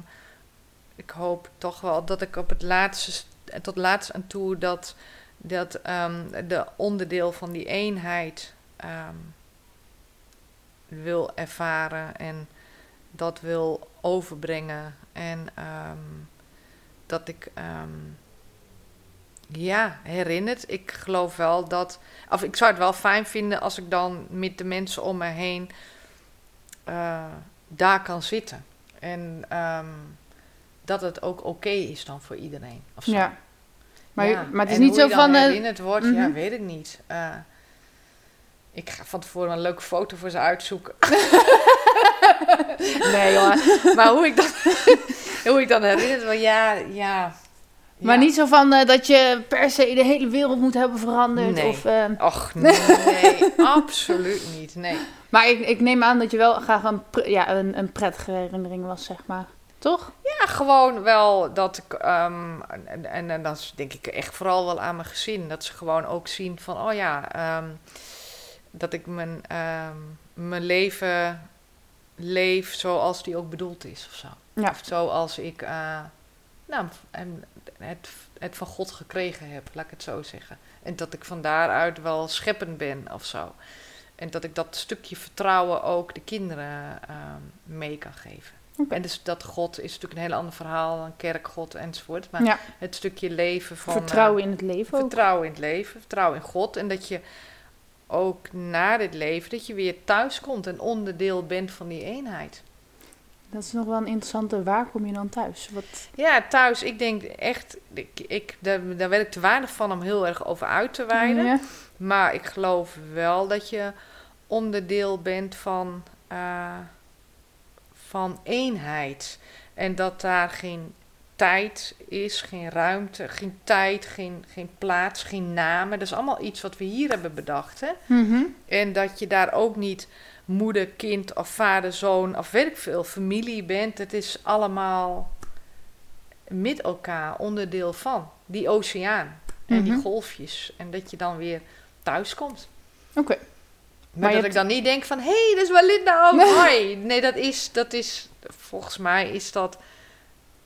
ik hoop toch wel dat ik op het laatste, st- tot laatst aan toe dat, dat de onderdeel van die eenheid wil ervaren en dat wil overbrengen en dat ik ja herinnerd. Ik geloof wel dat, of ik zou het wel fijn vinden als ik dan met de mensen om me heen eh, daar kan zitten en ehm, dat het ook oké is dan voor iedereen. Of zo. Ja. Maar, Ja, maar het is en niet zo je dan van. eh, herinnerd wordt, ja, mhm. weet ik niet. Eh, ik ga van tevoren een leuke foto voor ze uitzoeken. nee hoor. Maar hoe ik dan, hoe ik dan herinnerd word, ja, ja. Maar ja. niet zo van eh, dat je per se de hele wereld moet hebben veranderd. Nee. Of, eh, Och, nee, absoluut niet. Nee. maar ik, ik neem aan dat je wel graag een, ja, een, een prettige herinnering was, zeg maar. Toch? Ja, gewoon wel dat ik. ehm, en, en, en dat is denk ik echt vooral wel aan mijn gezin. Dat ze gewoon ook zien van, oh ja, ehm, dat ik mijn, ehm, mijn leven leef zoals die ook bedoeld is of zo. Ja. Of zoals ik eh, nou, en het, het van God gekregen heb, laat ik het zo zeggen. En dat ik van daaruit wel scheppend ben of zo. En dat ik dat stukje vertrouwen ook de kinderen ehm, mee kan geven. En dus dat God is natuurlijk een heel ander verhaal dan kerkgod enzovoort. Maar ja. het stukje leven van... Vertrouwen eh, in het leven ook. vertrouwen in het leven, vertrouwen in God. En dat je ook na dit leven, dat je weer thuis komt en onderdeel bent van die eenheid. Dat is nog wel een interessante. Waar kom je dan thuis? Wat... Ja, thuis, ik denk echt, ik, ik, daar, daar weet ik te weinig van om heel erg over uit te wijden. Ja. Maar ik geloof wel dat je onderdeel bent van, eh, van eenheid. En dat daar geen tijd is, geen ruimte, geen tijd, geen, geen plaats, geen namen. Dat is allemaal iets wat we hier hebben bedacht. Hè? Mhm. En dat je daar ook niet moeder, kind of vader, zoon of weet ik veel, familie bent. Het is allemaal met elkaar onderdeel van die oceaan en die Mhm. golfjes. En dat je dan weer thuis komt. Oké. Maar, dat ik dan niet denk van, hé, hey, dat is wel Linda ook. Hoi. Nee, dat is, dat is, volgens mij is dat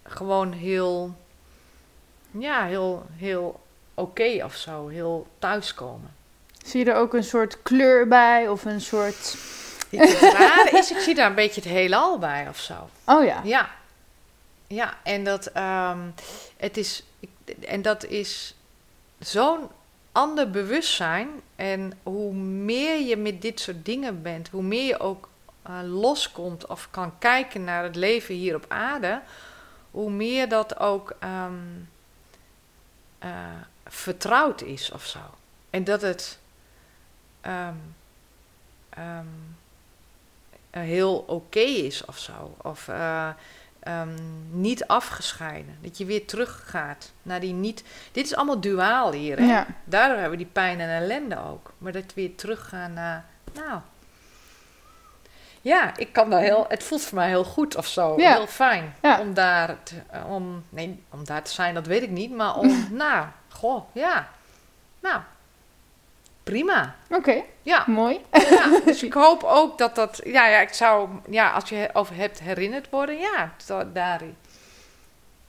gewoon heel, ja, heel, heel oké of zo. Heel thuiskomen. Zie je er ook een soort kleur bij? Of een soort... Het rare is, ik zie daar een beetje het heelal bij of zo. Oh ja. Ja. Ja, en dat, ehm, het is, en dat is zo'n ander bewustzijn. En hoe meer je met dit soort dingen bent, hoe meer je ook eh, loskomt of kan kijken naar het leven hier op aarde, hoe meer dat ook ehm, eh, vertrouwd is of zo. En dat het eh, heel oké is of zo. Of eh, ehm, niet afgescheiden. Dat je weer teruggaat naar die niet. Dit is allemaal duaal hier. Hè? Ja. Daardoor hebben we die pijn en ellende ook. Maar dat we weer teruggaan naar. Nou. Ja, ik kan daar heel. Het voelt voor mij heel goed of zo. Ja. Heel fijn. Ja. Om daar te, eh, om, nee, om daar te zijn, dat weet ik niet. Maar om. nou, goh, ja. Nou. Prima. Oké, Ja. mooi. Ja, dus ik hoop ook dat dat, ja, ja, ik zou, ja, als je over hebt herinnerd worden, ja, dat, daarin.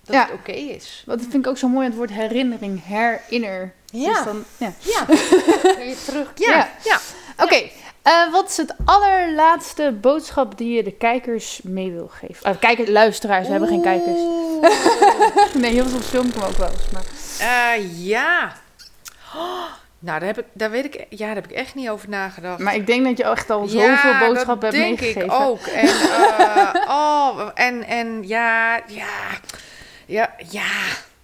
Dat Ja. het oké is. Wat vind ik ook zo mooi aan het woord herinnering, herinner. Ja. Dus dan, ja. Ja. Weer terug. Ja. Ja. Ja. Oké, eh, wat is het allerlaatste boodschap die je de kijkers mee wil geven? Uh, kijkers, luisteraars, we hebben geen kijkers. Nee, heel veel filmen we ook wel eens. Maar... Eh, ja. Oh, nou, daar, heb ik, daar weet ik, ja, daar heb ik echt niet over nagedacht. maar ik denk dat je echt al zoveel Ja, boodschappen dat hebt denk meegegeven. ik ook. En, eh, oh, en, en ja, ja, ja, ja.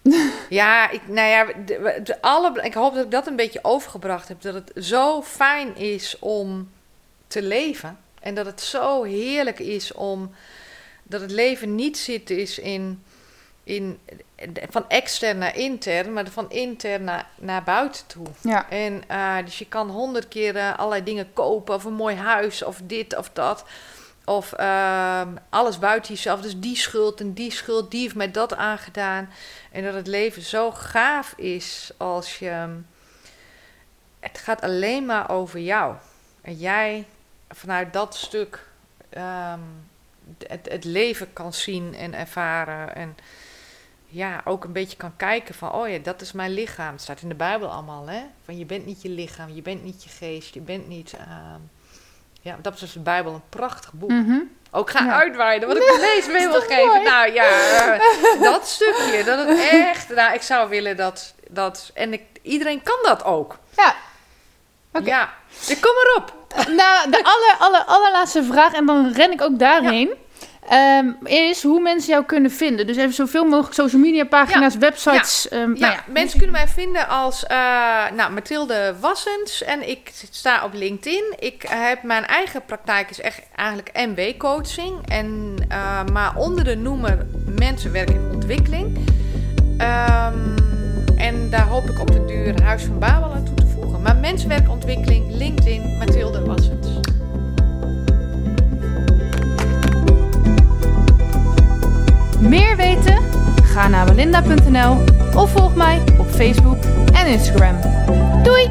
Ja, ik, nou ja, de, de alle, ik hoop dat ik dat een beetje overgebracht heb. Dat het zo fijn is om te leven. En dat het zo heerlijk is om... Dat het leven niet zit is in, in... Van extern naar intern, maar van intern naar, naar buiten toe. Ja, En eh, dus je kan honderd keer eh, allerlei dingen kopen, of een mooi huis, of dit of dat. Of ehm, alles buiten jezelf. Dus die schuld en die schuld, die heeft mij dat aangedaan. En dat het leven zo gaaf is als je. Het gaat alleen maar over jou. En jij vanuit dat stuk ehm, het, het leven kan zien en ervaren. En ja, ook een beetje kan kijken van, oh ja, dat is mijn lichaam. Het staat in de Bijbel allemaal, hè? Van je bent niet je lichaam, je bent niet je geest, je bent niet... ehm, ja, dat is de Bijbel een prachtig boek. Mhm. Ook ga Ja. uitweiden, wat ik de lees mee wil geven. mooi? Nou ja, eh, dat stukje, dat het echt... Nou, ik zou willen dat... dat en ik, iedereen kan dat ook. ja. Oké. Ja, dus kom maar op. Nou, de aller, aller, allerlaatste vraag, en dan ren ik ook daarheen. Ehm, is hoe mensen jou kunnen vinden. Dus even zoveel mogelijk social media pagina's, websites. ehm, Ja, nou ja, mensen kunnen mij vinden als uh, nou, Mathilde Wassens en ik sta op LinkedIn. Ik heb mijn eigen praktijk is echt eigenlijk MW-coaching, en uh, maar onder de noemer Mensenwerk in Ontwikkeling. Um, en daar hoop ik op de duur Huis van Babel aan toe te voegen. Maar Mensenwerkontwikkeling, LinkedIn, Mathilde Wassens. Meer weten? Ga naar belinda.nl of volg mij op Facebook en Instagram. Doei!